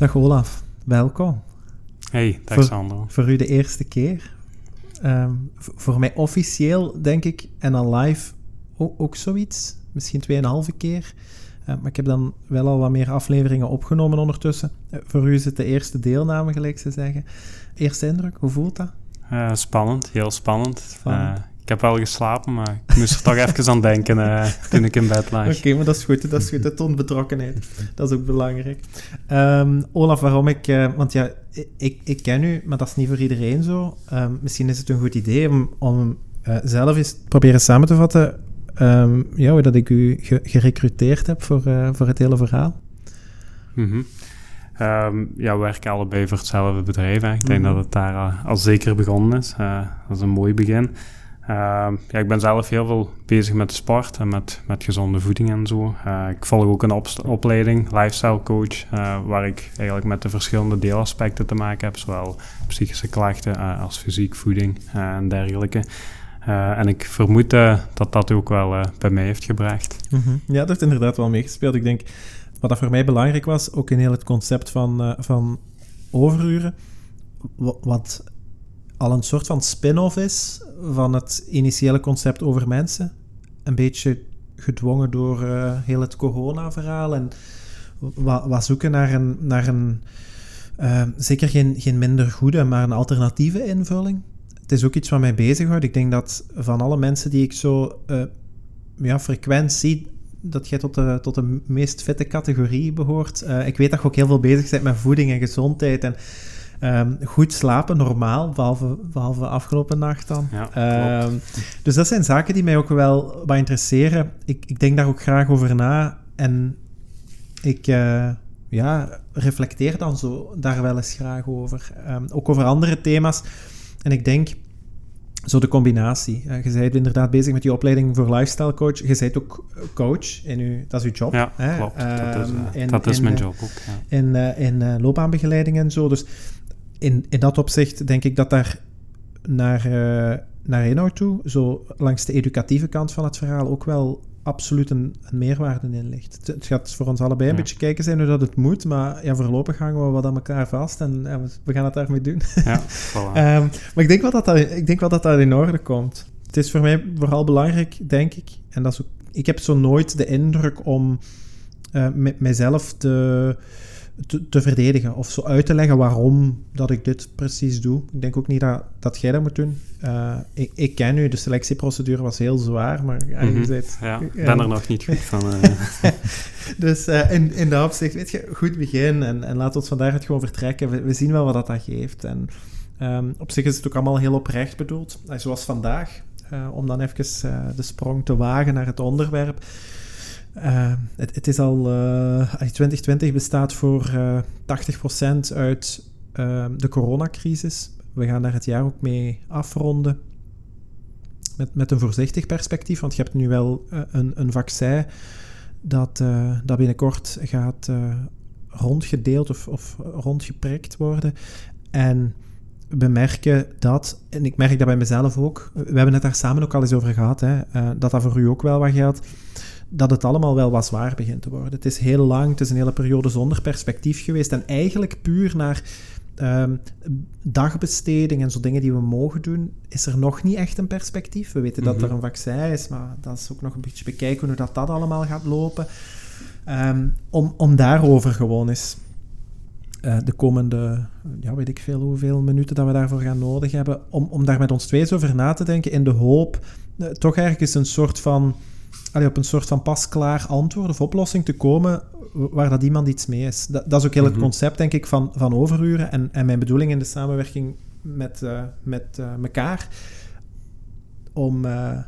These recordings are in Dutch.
Dag Olaf, welkom. Hey, dag voor, Sandro. Voor u de eerste keer. Ehm, voor mij officieel, denk ik, en dan live ook, ook zoiets. Misschien tweeënhalve keer. Uh, maar ik heb dan wel al wat meer afleveringen opgenomen ondertussen. Uh, voor u is het de eerste deelname, gelijk ze zeggen. Eerste indruk, hoe voelt dat? Uh, spannend, heel spannend. spannend. Ik heb wel geslapen, maar ik moest er toch even aan denken toen ik in bed lag. Oké, okay, maar dat is goed. Dat is goed. Dat toont betrokkenheid. Dat is ook belangrijk. Um, Olaf, waarom ik... want ja, ik, ik ken u, maar dat is niet voor iedereen zo. Um, misschien is het een goed idee om, om zelf eens proberen samen te vatten um, ja, hoe dat ik u ge gerecruiteerd heb voor, voor het hele verhaal. Mm -hmm. um, ja, we werken allebei voor hetzelfde bedrijf. Hè. Ik denk mm -hmm. dat het daar al zeker begonnen is. Uh, dat is een mooi begin. Uh, ja, ik ben zelf heel veel bezig met sport en met, met gezonde voeding en zo. Uh, ik volg ook een op opleiding, lifestyle coach, uh, waar ik eigenlijk met de verschillende deelaspecten te maken heb, zowel psychische klachten als fysiek, voeding en dergelijke. En ik vermoed dat dat ook wel bij mij heeft gebracht. -hmm. Ja, dat heeft inderdaad wel meegespeeld. Ik denk, wat dat voor mij belangrijk was, ook in heel het concept van, van overuren, wat al een soort van spin-off is van het initiële concept over mensen. Een beetje gedwongen door heel het corona-verhaal en wat, zoeken naar een, naar een zeker geen, geen minder goede, maar een alternatieve invulling het is ook iets wat mij bezighoudt. Ik denk dat van alle mensen die ik zo uh, ja, frequent zie, dat jij tot de, tot de meest fitte categorie behoort. Uh, ik weet dat je ook heel veel bezig bent met voeding en gezondheid en um, goed slapen, normaal, behalve, behalve afgelopen nacht dan. Ja, um, dus dat zijn zaken die mij ook wel wat interesseren. Ik, ik denk daar ook graag over na en ik... Uh, ja, reflecteer dan zo daar wel eens graag over. Um, ook over andere thema's. En ik denk, zo de combinatie. Uh, je bent inderdaad bezig met je opleiding voor lifestyle coach. Je bent ook coach, in uw, dat is uw job. Ja, hè? klopt. Dat is, uh, in, dat is in, mijn job ook. Ja. In, in loopbaanbegeleiding en zo. Dus in, in dat opzicht denk ik dat daar naar, naar inhoud toe, zo langs de educatieve kant van het verhaal, ook wel absoluut een, een meerwaarde in ligt. Het, het, gaat voor ons allebei een ja. beetje kijken zijn hoe dat het moet, maar ja, voorlopig hangen we wat aan elkaar vast en ja, we gaan het daarmee doen. Ja, voilà. um, maar ik denk, wel dat dat, ik denk wel dat dat in orde komt. Het is voor mij vooral belangrijk, denk ik, en dat is ook, ik heb zo nooit de indruk om uh, met mijzelf te te, te, verdedigen of zo uit te leggen waarom dat ik dit precies doe. Ik denk ook niet dat, dat jij dat moet doen. Uh, ik, ik, ken u, de selectieprocedure was heel zwaar, maar ja, mm -hmm. bent, ja, ik ben er nog niet goed van. Uh. dus uh, in, in dat opzicht, weet je, goed begin en, en laat ons vandaag het gewoon vertrekken. We, we, zien wel wat dat, dat geeft. En um, op zich is het ook allemaal heel oprecht bedoeld. zoals vandaag, om dan even de sprong te wagen naar het onderwerp. Uh, het, het, is al. Uh, 2020 bestaat voor uh, 80% uit uh, de coronacrisis. We gaan daar het jaar ook mee afronden. Met, met een voorzichtig perspectief, want je hebt nu wel een, een vaccin dat, dat binnenkort gaat rondgedeeld of, of rondgeprikt worden. En we merken dat, en ik merk dat bij mezelf ook, we hebben het daar samen ook al eens over gehad, hè, dat dat voor u ook wel wat geldt dat het allemaal wel wat zwaar begint te worden. Het is heel lang, het is een hele periode zonder perspectief geweest en eigenlijk puur naar um, dagbesteding en zo dingen die we mogen doen, is er nog niet echt een perspectief. We weten mm -hmm. dat er een vaccin is, maar dat is ook nog een beetje bekijken hoe dat, dat allemaal gaat lopen. Um, om, om daarover gewoon eens uh, de komende, ja, weet ik veel hoeveel minuten dat we daarvoor gaan nodig hebben, om, om daar met ons twee eens over na te denken, in de hoop uh, toch ergens een soort van allee, op een soort van pasklaar antwoord of oplossing te komen waar dat iemand iets mee is. Dat, dat is ook heel mm -hmm. het concept, denk ik, van, van overuren en, en mijn bedoeling in de samenwerking met, uh, met uh, elkaar om... Uh,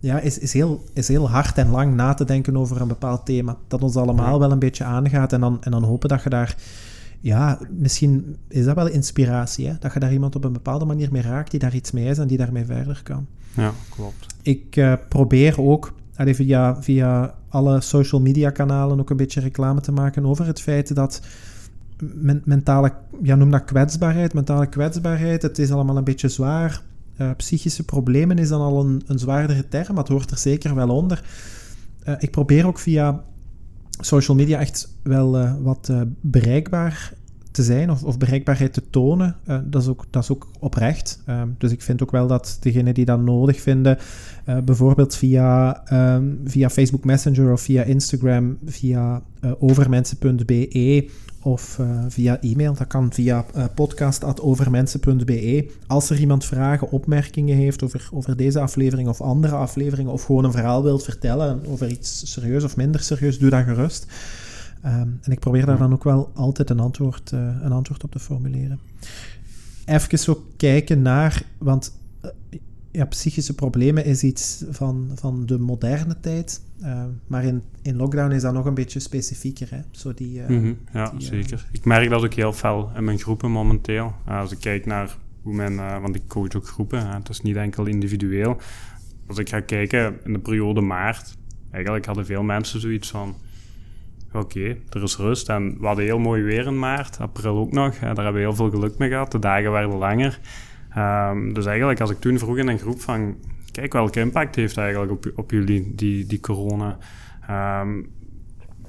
ja, is, is, heel, is heel hard en lang na te denken over een bepaald thema. Dat ons allemaal wel een beetje aangaat. En dan, en dan hopen dat je daar... Ja, misschien is dat wel inspiratie. Hè? Dat je daar iemand op een bepaalde manier mee raakt die daar iets mee is en die daarmee verder kan. Ja, klopt. Ik probeer ook allee, via, via alle social media kanalen ook een beetje reclame te maken over het feit dat men, mentale, ja, noem dat kwetsbaarheid, mentale kwetsbaarheid, het is allemaal een beetje zwaar. Uh, psychische problemen is dan al een, een zwaardere term, maar het hoort er zeker wel onder. Uh, ik probeer ook via social media echt wel uh, wat bereikbaar te zijn of, of bereikbaarheid te tonen, uh, dat, is ook, dat is ook oprecht. Uh, dus ik vind ook wel dat degenen die dat nodig vinden, uh, bijvoorbeeld via, um, via Facebook Messenger of via Instagram, via overmensen.be of via e-mail, dat kan via podcast.overmensen.be. Als er iemand vragen, opmerkingen heeft over, over deze aflevering of andere afleveringen, of gewoon een verhaal wilt vertellen over iets serieus of minder serieus, doe dat gerust. Um, en ik probeer daar dan ook wel altijd een antwoord, uh, een antwoord op te formuleren. Even zo kijken naar, want uh, ja, psychische problemen is iets van, van de moderne tijd. Uh, maar in, in lockdown is dat nog een beetje specifieker. Hè? Zo die, mm -hmm, ja, die, zeker. Ik merk dat ook heel fel in mijn groepen momenteel. als ik kijk naar hoe men, want ik coach ook groepen, het is niet enkel individueel. Als ik ga kijken in de periode maart, eigenlijk hadden veel mensen zoiets van oké, er is rust. En we hadden heel mooi weer in maart, april ook nog. daar hebben we heel veel geluk mee gehad. De dagen werden langer. Um, dus eigenlijk, als ik toen vroeg in een groep van... Kijk, welke impact heeft eigenlijk op, op jullie, die, die corona? Um,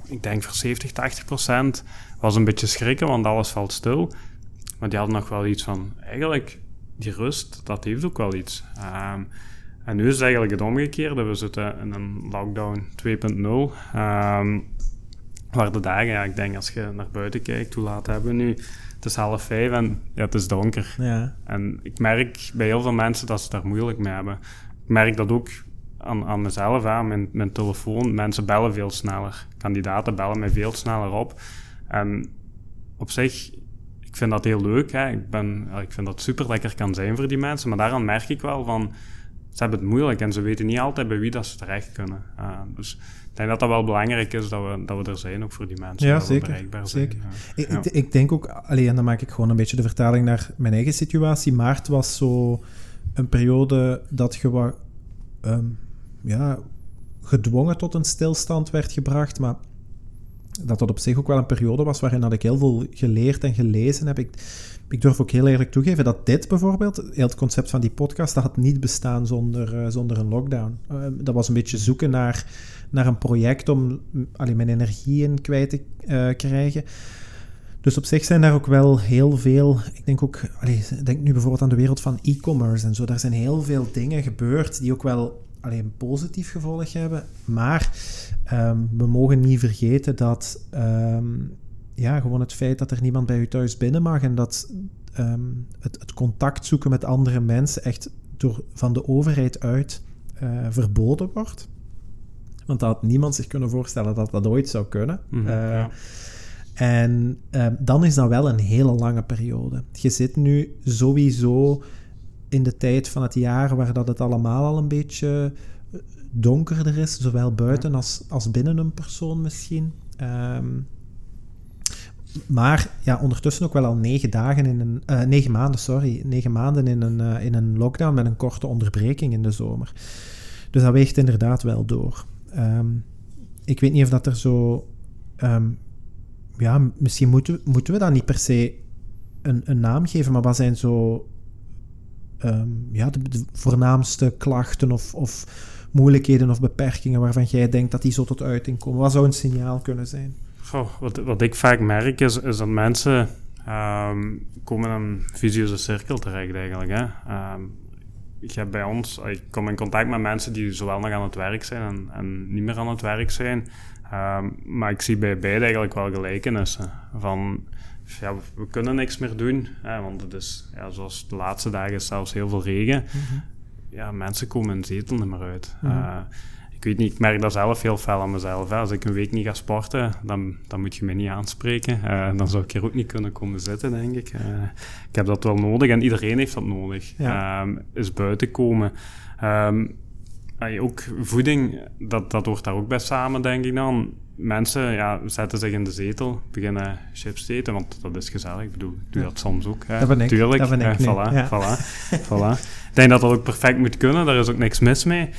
ik denk voor 70, 80 procent was een beetje schrikken, want alles valt stil. Maar die hadden nog wel iets van... Eigenlijk, die rust, dat heeft ook wel iets. Um, en nu is het eigenlijk het omgekeerde. We zitten in een lockdown 2.0. Waar de dagen, ja, ik denk als je naar buiten kijkt, hoe laat hebben we nu? Het is half vijf en ja, het is donker. Ja. En ik merk bij heel veel mensen dat ze daar moeilijk mee hebben. Ik merk dat ook aan, aan mezelf, aan mijn, mijn telefoon. Mensen bellen veel sneller. Kandidaten bellen mij veel sneller op. En op zich, ik vind dat heel leuk. Hè. Ik, ben, ik vind dat super dat ik er kan zijn voor die mensen. Maar daaraan merk ik wel van, ze hebben het moeilijk en ze weten niet altijd bij wie dat ze terecht kunnen. Uh, dus ik denk dat dat wel belangrijk is dat we, dat we er zijn, ook voor die mensen. Ja, zeker. Bereikbaar zijn. zeker. Ik, ik, ik, denk ook, alleen dan maak ik gewoon een beetje de vertaling naar mijn eigen situatie. Maart was zo een periode dat je wat, um, ja, gedwongen tot een stilstand werd gebracht, maar dat dat op zich ook wel een periode was waarin dat ik heel veel geleerd en gelezen heb. Ik, ik durf ook heel eerlijk toegeven dat dit bijvoorbeeld, heel het concept van die podcast, dat had niet bestaan zonder, uh, zonder een lockdown. Uh, dat was een beetje zoeken naar naar een project om allee, mijn energie in kwijt te uh, krijgen. Dus op zich zijn daar ook wel heel veel. Ik denk ook, allee, denk nu bijvoorbeeld aan de wereld van e-commerce en zo. Daar zijn heel veel dingen gebeurd die ook wel alleen een positief gevolg hebben. Maar um, we mogen niet vergeten dat um, ja, gewoon het feit dat er niemand bij u thuis binnen mag en dat um, het, het, contact zoeken met andere mensen echt door, van de overheid uit uh, verboden wordt. Want dat had niemand zich kunnen voorstellen dat dat ooit zou kunnen. Mhm, uh, En uh, dan is dat wel een hele lange periode. Je zit nu sowieso in de tijd van het jaar waar dat het allemaal al een beetje eh, donkerder is, zowel buiten als, als binnen een persoon misschien. Um, maar ja, ondertussen ook wel al negen dagen in een... Uh, negen maanden, sorry. Negen maanden in een, uh, in een lockdown met een korte onderbreking in de zomer. Dus dat weegt inderdaad wel door. Um, ik weet niet of dat er zo. Um, ja, misschien moeten, moeten we dat niet per se een, een naam geven, maar wat zijn zo. Um, ja, de, de, voornaamste klachten of, of moeilijkheden of beperkingen waarvan jij denkt dat die zo tot uiting komen? Wat zou een signaal kunnen zijn? Goh, wat, wat ik vaak merk is, is dat mensen um, komen in een visieuze cirkel terecht eigenlijk. Hè? Um, ik heb bij ons, ik kom in contact met mensen die zowel nog aan het werk zijn en, en niet meer aan het werk zijn. Um, maar ik zie bij beide eigenlijk wel gelijkenissen. Van, ja, we kunnen niks meer doen, hè, want het is, ja, zoals de laatste dagen zelfs heel veel regen. Mm -hmm. Ja, mensen komen in zetel niet meer uit. Mm -hmm. uh, ik weet niet, ik merk dat zelf heel fel aan mezelf. Hè. Als ik een week niet ga sporten, dan, dan moet je me niet aanspreken. Uh, dan zou ik hier ook niet kunnen komen zitten, denk ik. Uh, ik heb dat wel nodig en iedereen heeft dat nodig. Ja. Um, is buiten komen. Um, ook voeding, dat, dat hoort daar ook bij samen, denk ik dan. Mensen ja, zetten zich in de zetel, beginnen chips te eten, want dat is gezellig. Ik bedoel, ik doe dat soms ook. Hè. Dat ben ik. Tuurlijk. Dat ben ik uh, voilà, ja. voilà, voilà. Ik denk dat dat ook perfect moet kunnen, daar is ook niks mis mee.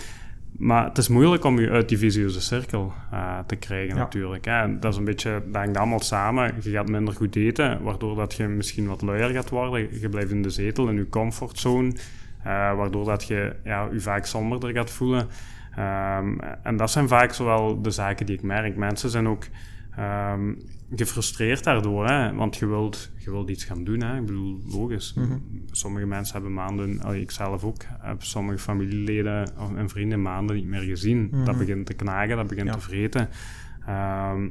Maar het is moeilijk om je uit die visieuze cirkel uh, te krijgen ja. natuurlijk. Hè. Dat is een beetje, dat hangt allemaal samen. Je gaat minder goed eten, waardoor dat je misschien wat luier gaat worden. Je blijft in de zetel, in je comfortzone. Uh, waardoor dat je ja, je vaak somberder gaat voelen. Um, en dat zijn vaak zowel de zaken die ik merk. Mensen zijn ook ehm, gefrustreerd daardoor, hè? want je wilt, je wilt iets gaan doen. Hè? Ik bedoel, logisch. Mhm. Sommige mensen hebben maanden, allee, ik zelf ook, heb sommige familieleden en vrienden maanden niet meer gezien. Dat Mhm. begint te knagen, dat begint Ja. te vreten. Ehm,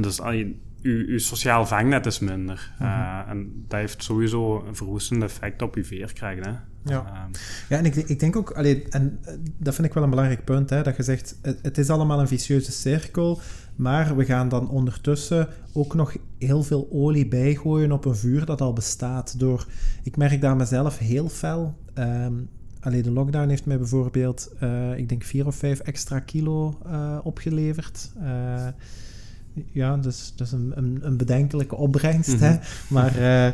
dus allee, uw, uw sociaal vangnet is minder. Mhm. Eh, en dat heeft sowieso een verwoestend effect op je veerkracht. Hè? Ja. Ehm, Ja, en ik, ik denk ook, allee, en eh, dat vind ik wel een belangrijk punt, hè, dat je zegt, het, het is allemaal een vicieuze cirkel, maar we gaan dan ondertussen ook nog heel veel olie bijgooien op een vuur dat al bestaat. Door, ik merk daar mezelf heel fel. ehm allee, de lockdown heeft mij bijvoorbeeld, eh, ik denk vier of vijf extra kilo eh, opgeleverd. Eh, ja, dus, dus een, een, een bedenkelijke opbrengst. hè? Maar eh,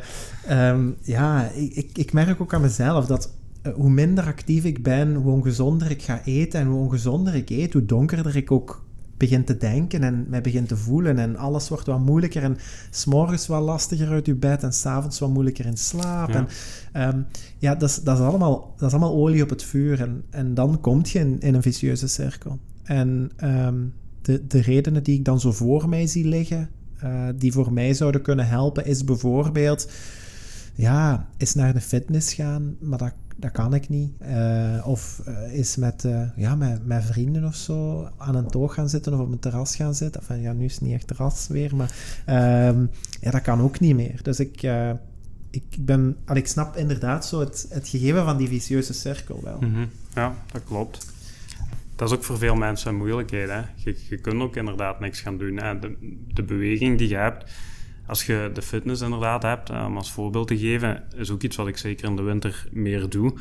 ehm, ja, ik, ik, merk ook aan mezelf dat hoe minder actief ik ben, hoe ongezonder ik ga eten. En hoe ongezonder ik eet, hoe donkerder ik ook begin te denken en mij begin te voelen. En alles wordt wat moeilijker. En s'morgens wat lastiger uit je bed en s'avonds wat moeilijker in slaap. Ja. En ehm, ja, dat is, dat, is allemaal, dat is allemaal olie op het vuur. En, en dan kom je in, in een vicieuze cirkel. En ehm, de, de redenen die ik dan zo voor mij zie liggen, eh, die voor mij zouden kunnen helpen, is bijvoorbeeld, ja, is naar de fitness gaan, maar dat, dat kan ik niet. Eh, of eh, is met, eh, ja, met, met vrienden of zo aan een toog gaan zitten of op een terras gaan zitten. Enfin, ja, nu is het niet echt terras weer, maar ehm, ja, dat kan ook niet meer. Dus ik, ik, ik ben, al, ik snap inderdaad zo het, het gegeven van die vicieuze cirkel wel. Mhm. Ja, dat klopt. Dat is ook voor veel mensen een moeilijkheid. Hè? Je, je kunt ook inderdaad niks gaan doen. Hè? De, de beweging die je hebt, als je de fitness inderdaad hebt, eh, om als voorbeeld te geven, is ook iets wat ik zeker in de winter meer doe.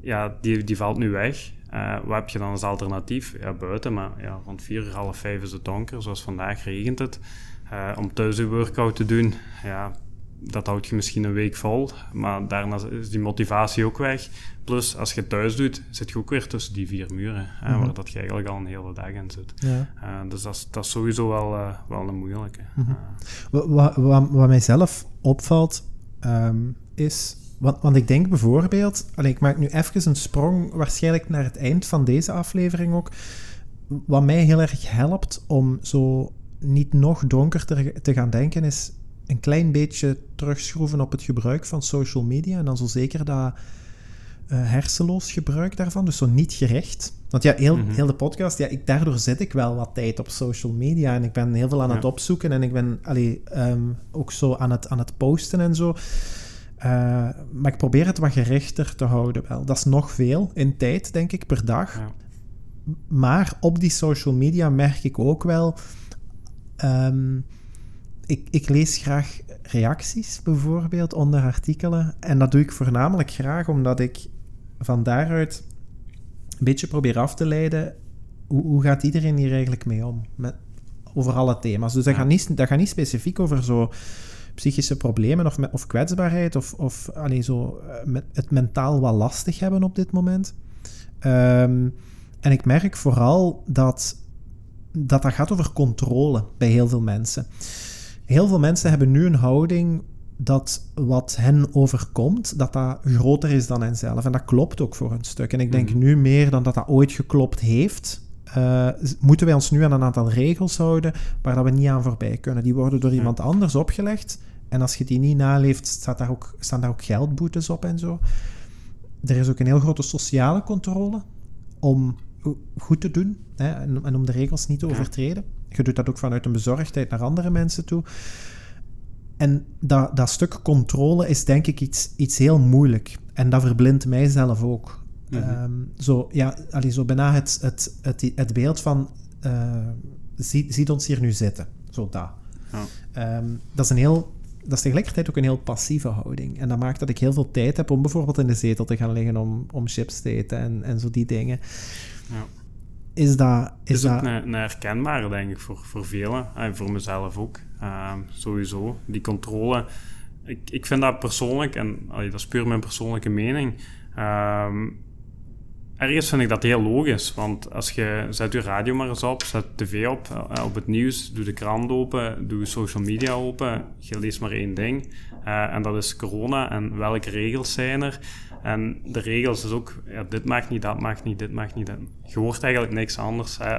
Ja, die, die valt nu weg. Eh, wat heb je dan als alternatief? Ja, buiten, maar ja, rond vier uur, half vijf is het donker. Zoals vandaag regent het. Eh, om thuis een workout te doen, ja, dat houd je misschien een week vol, maar daarna is die motivatie ook weg. Plus, als je thuis doet, zit je ook weer tussen die vier muren, hè, Mhm. waar dat je eigenlijk al een hele dag in zit. Ja. Eh, dus dat is, dat is sowieso wel, eh, wel een moeilijke. Mhm. Eh, Wat, wat, wat, wat mijzelf opvalt, ehm, is... Want, want ik denk bijvoorbeeld... Allee, ik maak nu even een sprong waarschijnlijk naar het eind van deze aflevering ook. Wat mij heel erg helpt om zo niet nog donker te, te gaan denken, is een klein beetje terugschroeven op het gebruik van social media. En dan zo zeker dat eh, hersenloos gebruik daarvan, dus zo niet gerecht. Want ja, heel, Mhm. heel de podcast, ja, ik, daardoor zit ik wel wat tijd op social media en ik ben heel veel aan het opzoeken en ik ben allee, ehm, ook zo aan het, aan het posten en zo. Eh, maar ik probeer het wat gerichter te houden wel. Dat is nog veel in tijd, denk ik, per dag. ja. Maar op die social media merk ik ook wel. ehm, ik, ik lees graag reacties bijvoorbeeld onder artikelen. En dat doe ik voornamelijk graag omdat ik van daaruit een beetje probeer af te leiden. Hoe, hoe gaat iedereen hier eigenlijk mee om? Met, over alle thema's. Dus dat, Ja. gaat niet, dat gaat niet specifiek over zo psychische problemen of, of kwetsbaarheid of, of allee, zo, eh, met het mentaal wat lastig hebben op dit moment. Ehm, en ik merk vooral dat, dat dat gaat over controle bij heel veel mensen. Heel veel mensen hebben nu een houding dat wat hen overkomt, dat dat groter is dan henzelf. En dat klopt ook voor een stuk. En ik denk Mhm. nu meer dan dat dat ooit geklopt heeft, eh, moeten wij ons nu aan een aantal regels houden waar dat we niet aan voorbij kunnen. Die worden door iemand anders opgelegd. En als je die niet naleeft, staat daar ook, staan daar ook geldboetes op en zo. Er is ook een heel grote sociale controle om goed te doen hè, en, en om de regels niet te overtreden. Je doet dat ook vanuit een bezorgdheid naar andere mensen toe. En dat, dat stuk controle is denk ik iets, iets heel moeilijk. En dat verblindt mijzelf ook. Ehm, zo, ja, allee, zo bijna het, het, het, het beeld van... eh zie, ziet ons hier nu zitten. Zo dat. Ehm, dat is een heel... Dat is tegelijkertijd ook een heel passieve houding. En dat maakt dat ik heel veel tijd heb om bijvoorbeeld in de zetel te gaan liggen om, om chips te eten en, en zo die dingen. Ja. Is dat... Is is dat een, een herkenbare, denk ik, voor, voor velen. En voor mezelf ook. Ehm, sowieso. Die controle. Ik, ik vind dat persoonlijk, en allee, dat is puur mijn persoonlijke mening. ehm, ergens vind ik dat heel logisch. Want als je zet je radio maar eens op, zet tv op, eh, op het nieuws, doe de krant open, doe social media open. Je leest maar één ding. eh, en dat is corona. En welke regels zijn er? En de regels is ook, ja, dit mag niet, dat mag niet, dit mag niet. En je hoort eigenlijk niks anders. Hè.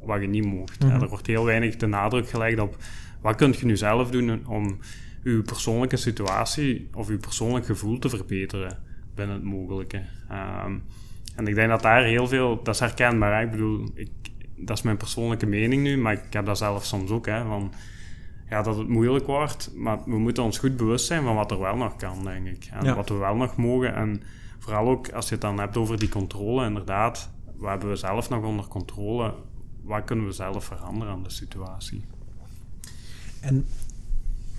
wat je niet mocht. Mhm. Er wordt heel weinig de nadruk gelegd op wat kunt je nu zelf doen om je persoonlijke situatie of je persoonlijk gevoel te verbeteren binnen het mogelijke. Ehm, en ik denk dat daar heel veel, dat is herkenbaar. Hè? Ik bedoel, ik, dat is mijn persoonlijke mening nu, maar ik heb dat zelf soms ook. Hè, van, ja, dat het moeilijk wordt, maar we moeten ons goed bewust zijn van wat er wel nog kan, denk ik. En Ja. wat we wel nog mogen. En vooral ook als je het dan hebt over die controle, inderdaad, wat hebben we zelf nog onder controle? Wat kunnen we zelf veranderen aan de situatie? En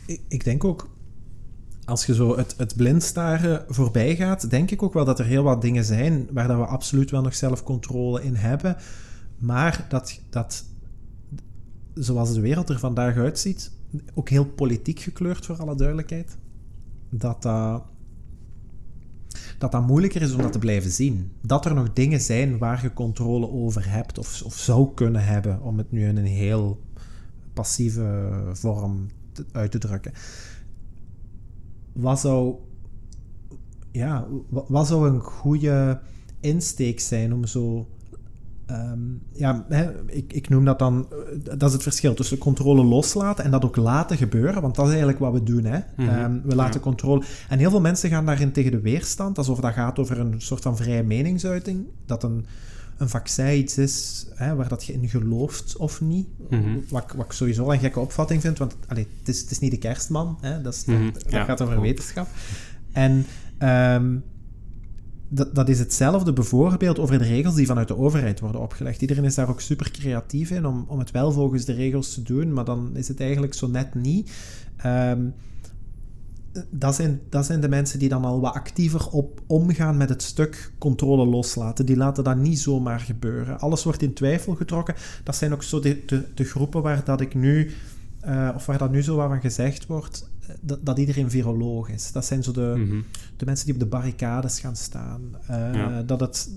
ik, ik denk ook, als je zo het, het blindstaren voorbij gaat, denk ik ook wel dat er heel wat dingen zijn waar dat we absoluut wel nog zelfcontrole in hebben. Maar dat, dat, zoals de wereld er vandaag uitziet, ook heel politiek gekleurd voor alle duidelijkheid, dat dat, dat, dat moeilijker is om dat te blijven zien. Dat er nog dingen zijn waar je controle over hebt of, of zou kunnen hebben, om het nu in een heel passieve vorm uit te drukken. Wat zou, ja, wa- wat zou een goede insteek zijn om zo. Ehm, ja, hè, ik, ik noem dat dan. eh, Dat is het verschil tussen controle loslaten en dat ook laten gebeuren. Want dat is eigenlijk wat we doen. Hè? Mhm, Ehm, we laten ja. controle. En heel veel mensen gaan daarin tegen de weerstand, alsof dat gaat over een soort van vrije meningsuiting. Dat een, een vaccin iets is hè, waar dat je in gelooft of niet. Mhm. Wat, wat ik sowieso een gekke opvatting vind, want allee, het, is, het is niet de kerstman, hè, dat, is, Mhm, dat, dat ja, gaat over wetenschap. En ehm, dat, dat is hetzelfde bijvoorbeeld over de regels die vanuit de overheid worden opgelegd. Iedereen is daar ook super creatief in om, om het wel volgens de regels te doen, maar dan is het eigenlijk zo net niet. Ehm, dat zijn, dat zijn de mensen die dan al wat actiever op omgaan met het stuk controle loslaten. Die laten dat niet zomaar gebeuren. Alles wordt in twijfel getrokken. Dat zijn ook zo de, de, groepen waar dat ik nu, eh, of waar dat nu zo wat van gezegd wordt, dat, dat iedereen viroloog is. Dat zijn zo de, Mhm. de mensen die op de barricades gaan staan. Eh, Ja. dat, het,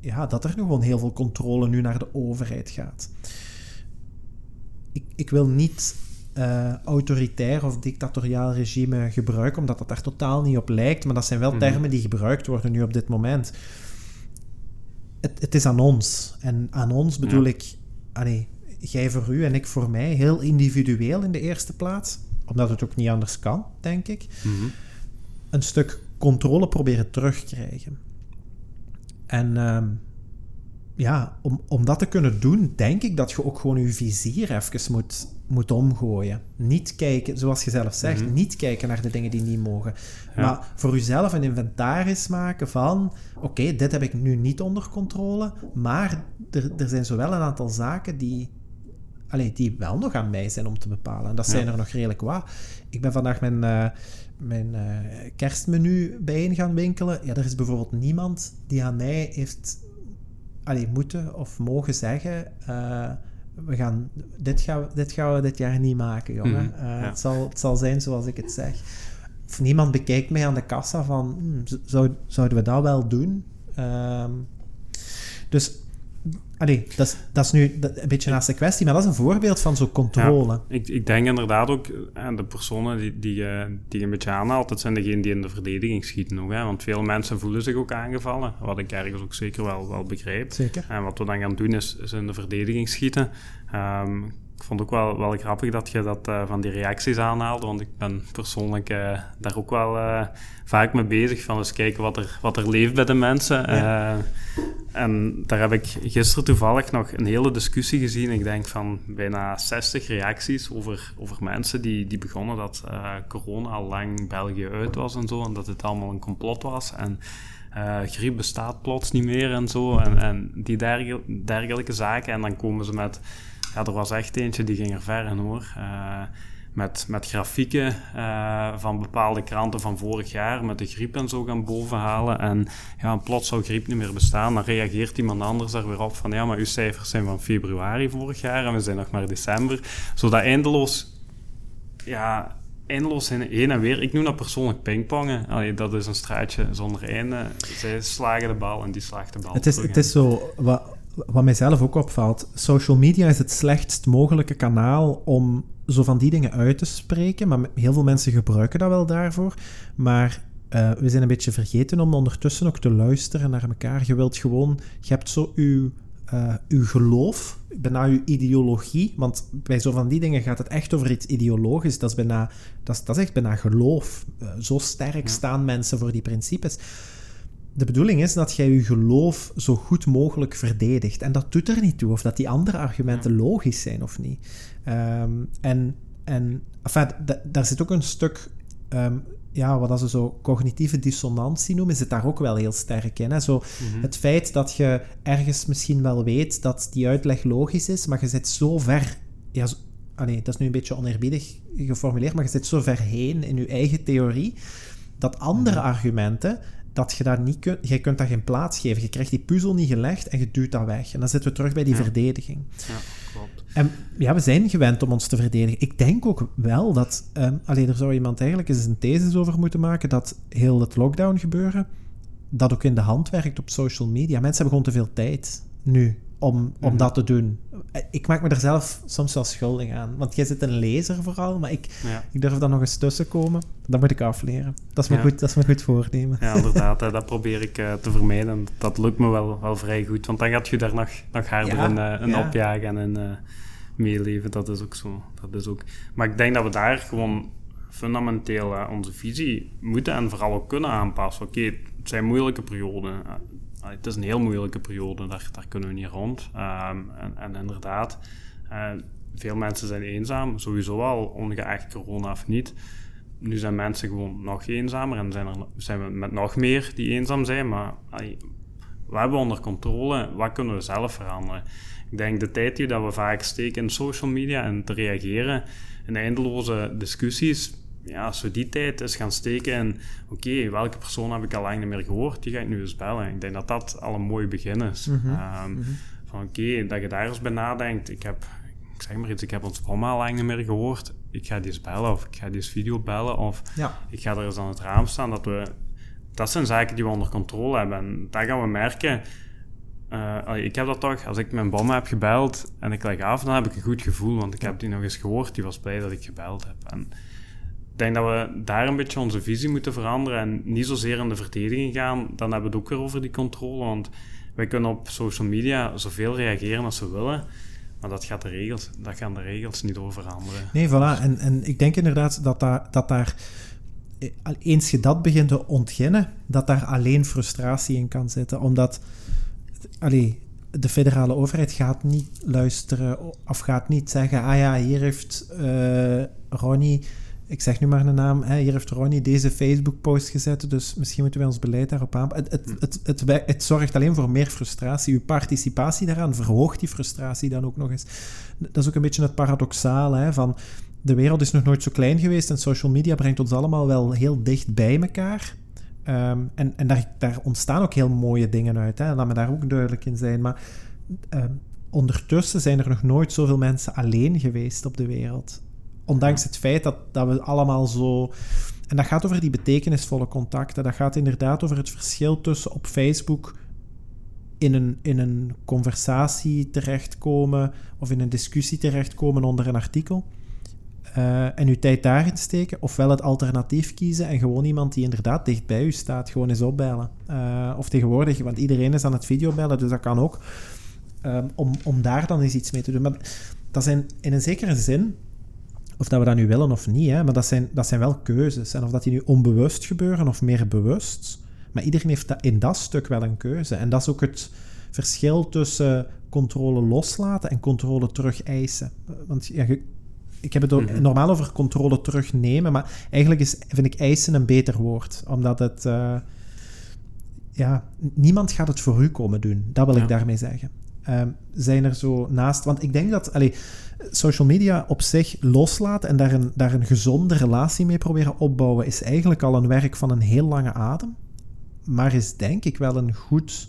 ja, dat er gewoon heel veel controle nu naar de overheid gaat. Ik, ik wil niet eh, autoritair of dictatoriaal regime gebruiken, omdat dat daar totaal niet op lijkt. Maar dat zijn wel Mhm. termen die gebruikt worden nu op dit moment. Het, het is aan ons. En aan ons bedoel Ja. ik, allee, jij voor u en ik voor mij, heel individueel in de eerste plaats. Omdat het ook niet anders kan, denk ik Mhm. een stuk controle proberen terugkrijgen. En ehm, ja, om, om dat te kunnen doen, denk ik dat je ook gewoon je vizier even moet, moet omgooien. Niet kijken, zoals je zelf zegt, Mhm. niet kijken naar de dingen die niet mogen. Ja. Maar voor jezelf een inventaris maken van... Oké, dit heb ik nu niet onder controle, maar er, er zijn zowel een aantal zaken die... Allee, die wel nog aan mij zijn om te bepalen. En dat zijn Ja. er nog redelijk wat. Ik ben vandaag mijn, eh, mijn eh, kerstmenu bijeen gaan winkelen. Ja, er is bijvoorbeeld niemand die aan mij heeft allee, moeten of mogen zeggen... eh, we gaan, dit, gaan we, dit gaan we dit jaar niet maken, jongen. Ja. het, zal, het zal zijn zoals ik het zeg. Of niemand bekijkt mij aan de kassa van... "Hmm, zou, zouden we dat wel doen? Ehm, dus... Allee, dat, is, dat is nu een beetje naast de kwestie, maar dat is een voorbeeld van zo'n controle. Ik, ik denk inderdaad ook, eh, de personen die, die, eh, die je een beetje aanhaalt, dat zijn degenen die in de verdediging schieten nog. Hè? Want veel mensen voelen zich ook aangevallen, wat ik ergens ook zeker wel, wel begrijp. Zeker. En wat we dan gaan doen is, is in de verdediging schieten. Ehm, ik vond ook wel, wel grappig dat je dat eh, van die reacties aanhaalde, want ik ben persoonlijk eh, daar ook wel eh, vaak mee bezig, van eens kijken wat er, wat er leeft bij de mensen. Ja. En daar heb ik gisteren toevallig nog een hele discussie gezien. Ik denk van bijna 60 reacties over, over mensen die, die begonnen dat corona al lang België uit was en zo. En dat het allemaal een complot was. En griep bestaat plots niet meer en zo. En, en die dergel- dergelijke zaken. En dan komen ze met... Ja, er was echt eentje die ging er ver in hoor. Eh, met, met grafieken eh, van bepaalde kranten van vorig jaar, met de griep en zo gaan bovenhalen. En ja, plots zou griep niet meer bestaan. Dan reageert iemand anders daar weer op van ja, maar uw cijfers zijn van februari vorig jaar en we zijn nog maar december. Zodat eindeloos, ja, eindeloos heen, en weer. Ik noem dat persoonlijk pingpongen. Allee, dat is een straatje zonder einde. Zij slagen de bal en die slaagt de bal Het is, het is zo, wat, wat mijzelf ook opvalt, social media is het slechtst mogelijke kanaal om zo van die dingen uit te spreken, maar heel veel mensen gebruiken dat wel daarvoor, maar eh, we zijn een beetje vergeten om ondertussen ook te luisteren naar elkaar. Je wilt gewoon, je hebt zo uw uh, uw geloof, bijna uw ideologie. Want bij zo van die dingen gaat het echt over iets ideologisch. Dat is, bijna, dat is, dat is echt bijna geloof. Uh, zo sterk staan mensen voor die principes. De bedoeling is dat jij je geloof zo goed mogelijk verdedigt. En dat doet er niet toe of dat die andere argumenten logisch zijn of niet. Um, en en enfin, daar zit ook een stuk um, ja, wat ze zo cognitieve dissonantie noemen, zit daar ook wel heel sterk in. Hè? Zo, mhm. Het feit dat je ergens misschien wel weet dat die uitleg logisch is, maar je zit zo ver... Ja, allee, dat is nu een beetje oneerbiedig geformuleerd, maar je zit zo ver heen in je eigen theorie, dat andere mhm. argumenten, dat je daar niet kunt... Je kunt daar geen plaats geven. Je krijgt die puzzel niet gelegd en je duwt dat weg. En dan zitten we terug bij die verdediging. Ja, klopt. En ja, we zijn gewend om ons te verdedigen. Ik denk ook wel dat... Um, alleen er zou iemand eigenlijk eens een thesis over moeten maken dat heel het lockdown gebeuren, dat ook in de hand werkt op social media. Mensen hebben gewoon te veel tijd nu om, om mhm. dat te doen. Ik maak me er zelf soms wel schuldig aan. Want jij zit een lezer vooral, maar ik, ik durf dan nog eens tussen komen. Dat moet ik afleren. Dat is me, goed, dat is me goed voornemen. Ja, inderdaad. dat probeer ik uh, te vermijden. Dat lukt me wel, wel vrij goed. Want dan gaat je daar nog, nog harder ja, in, uh, in opjagen en uh, meeleven. Dat is ook zo. Dat is ook. Maar ik denk dat we daar gewoon fundamenteel onze visie moeten en vooral ook kunnen aanpassen. Oké, het zijn moeilijke perioden het is een heel moeilijke periode, daar, daar kunnen we niet rond. Ehm, en, en, inderdaad, uh, veel mensen zijn eenzaam, sowieso al, ongeacht corona of niet. Nu zijn mensen gewoon nog eenzamer en zijn, er, zijn we met nog meer die eenzaam zijn, maar we hebben onder controle, wat kunnen we zelf veranderen? Ik denk de tijd die dat we vaak steken in social media en te reageren in eindeloze discussies, ja, als we die tijd eens gaan steken en oké, welke persoon heb ik al lang niet meer gehoord, die ga ik nu eens bellen. Ik denk dat dat al een mooi begin is. Mhm. Ehm, mhm. Van oké, dat je daar eens bij nadenkt. Ik heb, ik zeg maar iets, ik heb ons mama al lang niet meer gehoord. Ik ga die eens bellen of ik ga die eens video bellen of ja. ik ga er eens aan het raam staan. Dat, we, dat zijn zaken die we onder controle hebben. En daar gaan we merken... Uh, ik heb dat toch, als ik mijn mama heb gebeld en ik leg af, dan heb ik een goed gevoel, want ik heb die nog eens gehoord, die was blij dat ik gebeld heb. En denk dat we daar een beetje onze visie moeten veranderen en niet zozeer in de verdediging gaan. Dan hebben we het ook weer over die controle, want wij kunnen op social media zoveel reageren als we willen. Maar dat, gaat de regels, dat gaan de regels niet over veranderen. Nee, voilà. En, en ik denk inderdaad dat daar, dat daar, eh, eens je dat begint te ontginnen, dat daar alleen frustratie in kan zitten. Omdat, allee, de federale overheid gaat niet luisteren of gaat niet zeggen, ah ja, hier heeft uh, Ronnie ik zeg nu maar een naam, hè, hier heeft Ronnie deze Facebook-post gezet, dus misschien moeten we ons beleid daarop aanpassen. Het, het, het, het, het, zorgt alleen voor meer frustratie. Uw participatie daaraan verhoogt die frustratie dan ook nog eens. Dat is ook een beetje het paradoxale, hè, van de wereld is nog nooit zo klein geweest en social media brengt ons allemaal wel heel dicht bij elkaar. Ehm, en en daar, daar ontstaan ook heel mooie dingen uit, hè. laat me daar ook duidelijk in zijn. Maar ehm, ondertussen zijn er nog nooit zoveel mensen alleen geweest op de wereld. Ondanks het feit dat, dat we allemaal zo. En dat gaat over die betekenisvolle contacten. Dat gaat inderdaad over het verschil tussen op Facebook in een, in een conversatie terechtkomen of in een discussie terechtkomen onder een artikel. Uh, en uw tijd daarin steken, ofwel het alternatief kiezen en gewoon iemand die inderdaad dicht bij u staat, gewoon eens opbellen. Uh, of tegenwoordig, want iedereen is aan het videobellen, dus dat kan ook. Um, om, om daar dan eens iets mee te doen. Maar dat zijn in een zekere zin of dat we dat nu willen of niet, hè, maar dat zijn, dat zijn wel keuzes. En of dat die nu onbewust gebeuren of meer bewust. Maar iedereen heeft dat, in dat stuk wel een keuze. En dat is ook het verschil tussen controle loslaten en controle terug eisen. Want ja, ik heb het mhm. normaal over controle terugnemen, maar eigenlijk is, vind ik eisen een beter woord. Omdat het... Uh, ja, niemand gaat het voor u komen doen. Dat wil ik daarmee zeggen. Um, zijn er zo naast... Want ik denk dat... Allee, social media op zich loslaten en daar een, daar een gezonde relatie mee proberen opbouwen, is eigenlijk al een werk van een heel lange adem. Maar is denk ik wel een goed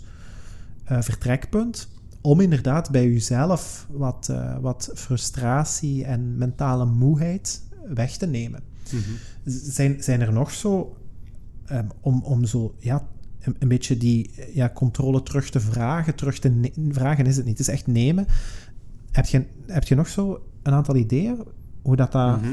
uh, vertrekpunt om inderdaad bij jezelf wat, uh, wat frustratie en mentale moeheid weg te nemen. Mm -hmm. zijn, zijn er nog zo, um, om, om zo ja, een, een, beetje die ja, controle terug te vragen, terug te vragen is het niet, het is echt nemen. Heb je, heb je nog zo een aantal ideeën hoe dat daar... Mhm.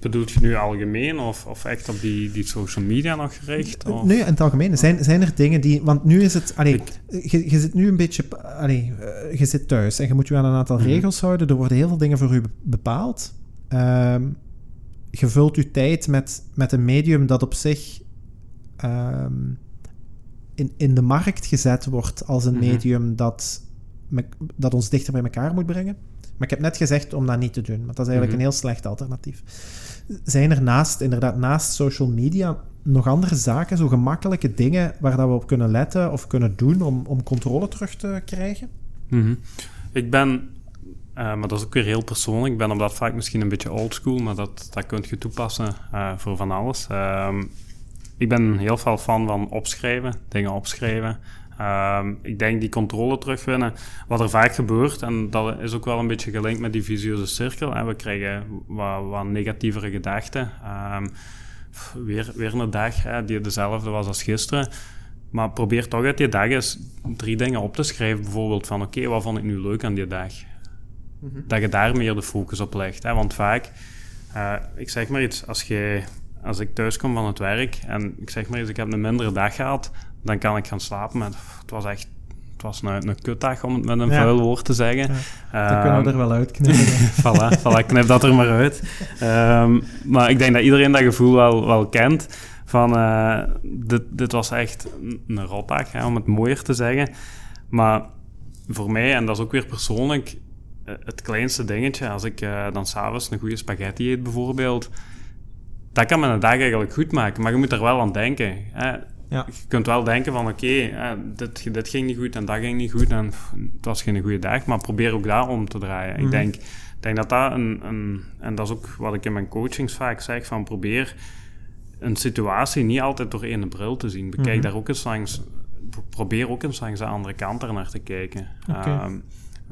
bedoelt je nu algemeen of, of echt op die, die social media nog gericht? Of? Nee, in het algemeen. Zijn, zijn er dingen die... Want nu is het... Allee, je, je zit nu een beetje... Allee, eh, je zit thuis en je moet je aan een aantal Mhm. regels houden. Er worden heel veel dingen voor u be- bepaald. Ehm, je vult je tijd met, met een medium dat op zich... ehm, in, in de markt gezet wordt als een Mhm. medium dat, me- dat ons dichter bij elkaar moet brengen. Maar ik heb net gezegd om dat niet te doen, want dat is eigenlijk Mhm. een heel slecht alternatief. Zijn er naast, inderdaad, naast social media nog andere zaken, zo gemakkelijke dingen waar dat we op kunnen letten of kunnen doen om, om controle terug te krijgen? Mhm. Ik ben, eh, maar dat is ook weer heel persoonlijk, ik ben op dat vaak misschien een beetje oldschool, maar dat, dat kun je toepassen eh, voor van alles. Ehm, ik ben heel veel fan van opschrijven, dingen opschrijven. Ehm, ik denk die controle terugwinnen. Wat er vaak gebeurt, en dat is ook wel een beetje gelinkt met die visieuze cirkel. Hè. We krijgen wat, wat negatievere gedachten. Ehm, weer, weer een dag hè, die dezelfde was als gisteren. Maar probeer toch uit die dag eens drie dingen op te schrijven. Bijvoorbeeld van, oké, wat vond ik nu leuk aan die dag? Dat je daar meer de focus op legt. Hè? Want vaak, eh, ik zeg maar iets, als, je, als ik thuis kom van het werk en ik zeg maar iets, ik heb een mindere dag gehad, dan kan ik gaan slapen met, het was echt, het was een, een kutdag, om het met een Ja. vuil woord te zeggen. Ja, Dat kunnen we Ehm, er wel uitknippen. voilà, voilà, knip dat er maar uit. Ehm, maar ik denk dat iedereen dat gevoel wel, wel kent. Van, eh, dit, dit was echt een- rotdag, hè, om het mooier te zeggen. Maar voor mij, en dat is ook weer persoonlijk, eh, het kleinste dingetje, als ik eh, dan s'avonds een goede spaghetti eet bijvoorbeeld, dat kan mijn dag eigenlijk goed maken. Maar je moet er wel aan denken. Hè. Ja. Je kunt wel denken van, oké, eh, dit, dit ging niet goed en dat ging niet goed en pff, het was geen goede dag, maar probeer ook daar om te draaien. Mhm. Ik denk, ik denk dat dat een, een... En dat is ook wat ik in mijn coachings vaak zeg, van probeer een situatie niet altijd door één bril te zien. Bekijk Mhm. daar ook eens langs... Probeer ook eens langs de andere kant er naar te kijken. Ehm,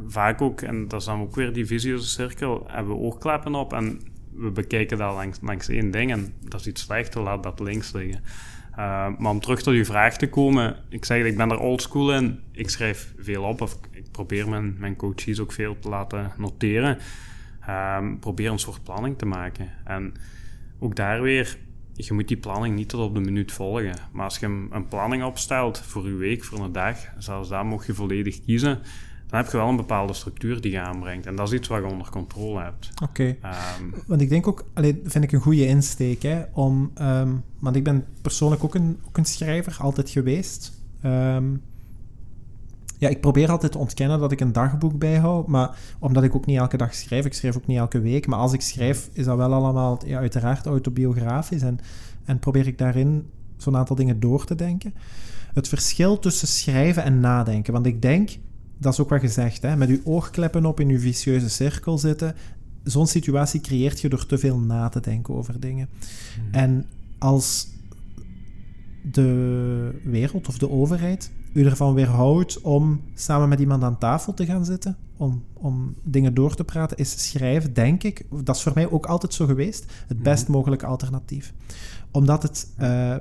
vaak ook, en dat is dan ook weer die visieuze cirkel, hebben we oogkleppen op en we bekijken dat langs, langs één ding en dat is iets slechter, laat dat links liggen. Uh, maar om terug tot uw vraag te komen, ik zeg, ik ben er oldschool in. Ik schrijf veel op, of ik probeer mijn, mijn coaches ook veel te laten noteren. Um, probeer een soort planning te maken. En ook daar weer, je moet die planning niet tot op de minuut volgen. Maar als je een, een planning opstelt voor je week, voor een dag, zelfs daar mocht je volledig kiezen, dan heb je wel een bepaalde structuur die je aanbrengt. En dat is iets wat je onder controle hebt. Oké. Okay. Um, want ik denk ook, allee, vind ik een goede insteek, hè, om, um, want ik ben persoonlijk ook een, ook een schrijver, altijd geweest. Um, ja, ik probeer altijd te ontkennen dat ik een dagboek bijhoud, maar omdat ik ook niet elke dag schrijf, ik schrijf ook niet elke week, maar als ik schrijf, is dat wel allemaal ja, uiteraard autobiografisch en, en probeer ik daarin zo'n aantal dingen door te denken. Het verschil tussen schrijven en nadenken, want ik denk, dat is ook wat gezegd, hè, met uw oogkleppen op in uw vicieuze cirkel zitten, zo'n situatie creëert je door te veel na te denken over dingen. Mm. En als de wereld of de overheid u ervan weerhoudt om samen met iemand aan tafel te gaan zitten, om, om dingen door te praten, is schrijven, denk ik, dat is voor mij ook altijd zo geweest, het best mogelijke alternatief. Omdat het uh,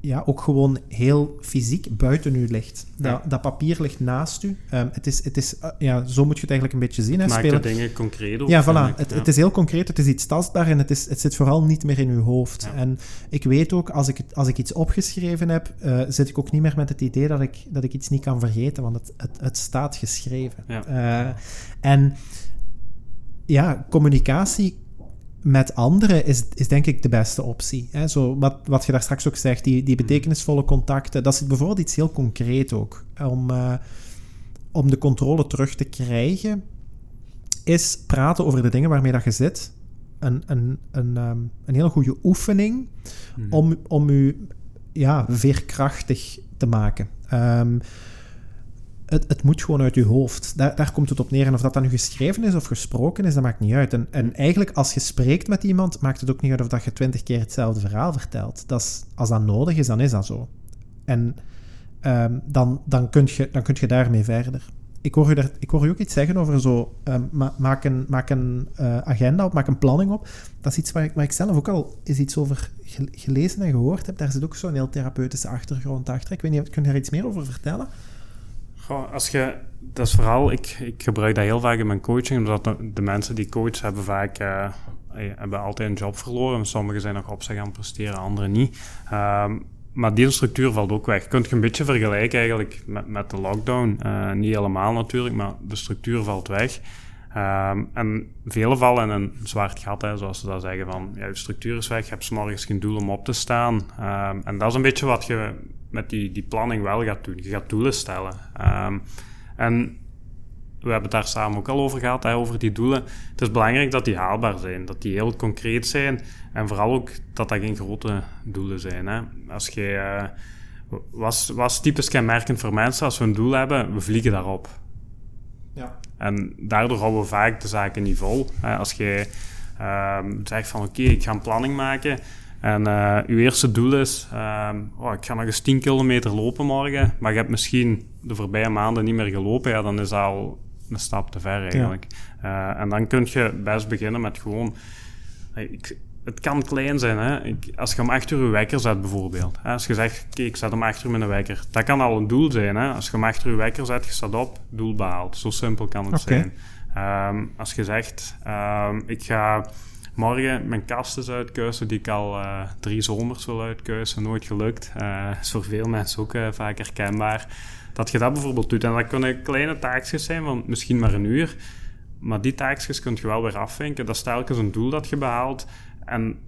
ja, ook gewoon heel fysiek buiten u ligt. Dat, ja. dat papier ligt naast u. Um, het is, het is, uh, ja, zo moet je het eigenlijk een beetje zien. Hè, Maakt spelen. de dingen concreet. Ja, voilà. Het, ja. het, is heel concreet, het is iets tastbaar en het, is, het zit vooral niet meer in uw hoofd. Ja. En ik weet ook, als ik, als ik iets opgeschreven heb, uh, zit ik ook niet meer met het idee dat ik, dat ik iets niet kan vergeten, want het, het, het staat geschreven. Uh, en ja, communicatie met anderen is, is denk ik de beste optie. Hè? Zo, wat, wat je daar straks ook zegt, die, die betekenisvolle contacten, dat is bijvoorbeeld iets heel concreet ook. Om, uh, om de controle terug te krijgen, is praten over de dingen waarmee dat je zit. Een, een, een, um, een hele goede oefening mm. om, om u ja, veerkrachtig te maken. Um, het, het, moet gewoon uit je hoofd. Daar, daar, komt het op neer. En of dat dan nu geschreven is of gesproken is, dat maakt niet uit. En, en, eigenlijk, als je spreekt met iemand, maakt het ook niet uit of dat je twintig keer hetzelfde verhaal vertelt. Dat is, als dat nodig is, dan is dat zo. En um, dan, dan, kun je, dan kun je daarmee verder. Ik hoor, u daar, ik hoor u ook iets zeggen over zo, um, ma maak een, maak een uh, agenda op, maak een planning op. Dat is iets waar ik, waar ik zelf ook al eens iets over gelezen en gehoord heb. Daar zit ook zo'n heel therapeutische achtergrond achter. Ik weet niet, kun je daar iets meer over vertellen? Als je, dat is vooral, ik, ik gebruik dat heel vaak in mijn coaching, omdat de, mensen die coach hebben vaak uh, eh, hebben altijd een job verloren. Sommigen zijn nog op zich aan het presteren, anderen niet. Ehm, maar die structuur valt ook weg. Kunt je een beetje vergelijken eigenlijk met, met de lockdown. Uh, niet helemaal natuurlijk, maar de structuur valt weg. Um, en velen vallen in een zwart gat, hè, zoals ze dat zeggen, van ja, je structuur is weg, je hebt morgens geen doel om op te staan. Um, en dat is een beetje wat je met die, die planning wel gaat doen. Je gaat doelen stellen. Um, en we hebben het daar samen ook al over gehad, hè, over die doelen. Het is belangrijk dat die haalbaar zijn, dat die heel concreet zijn. En vooral ook dat dat geen grote doelen zijn. Hè. Als je, uh, was, was typisch kenmerkend voor mensen, als we een doel hebben, we vliegen daarop. Ja. En daardoor houden we vaak de zaken niet vol. Als je uh, zegt van oké, okay, ik ga een planning maken en uh, uw eerste doel is, uh, oh, ik ga nog eens 10 kilometer lopen morgen, maar je hebt misschien de voorbije maanden niet meer gelopen, ja, dan is dat al een stap te ver eigenlijk. Ja. Uh, en dan kun je best beginnen met gewoon... Ik, het kan klein zijn. Hè? Ik, als je om 8 uur je wekker zet bijvoorbeeld. Hè? Als je zegt, kijk, ik zet om 8 uur mijn wekker. Dat kan al een doel zijn. Hè? Als je om 8 uur je wekker zet, je staat op, doel behaald. Zo simpel kan het okay. zijn. Um, als je zegt, um, ik ga morgen mijn kasten uitkuisen die ik al uh, drie zomers wil uitkuisen, nooit gelukt. Uh, is voor veel mensen ook uh, vaak herkenbaar. Dat je dat bijvoorbeeld doet. En dat kunnen kleine taakjes zijn van misschien maar een uur. Maar die taakjes kun je wel weer afvinken. Dat is telkens een doel dat je behaalt. En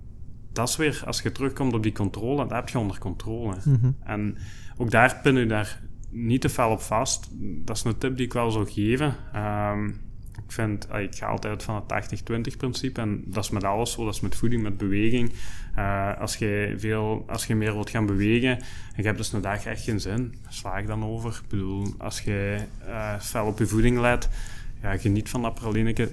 dat is weer, als je terugkomt op die controle, dat heb je onder controle. Mhm. En ook daar pin je daar niet te fel op vast. Dat is een tip die ik wel zou geven. Um, ik vind, ik ga altijd van het 80-20 principe en dat is met alles zo, dat is met voeding, met beweging. Uh, als, je veel, als je meer wilt gaan bewegen en je hebt dus een dag echt geen zin, sla ik dan over. Ik bedoel, als je uh, fel op je voeding let, ja, geniet van dat pralineke,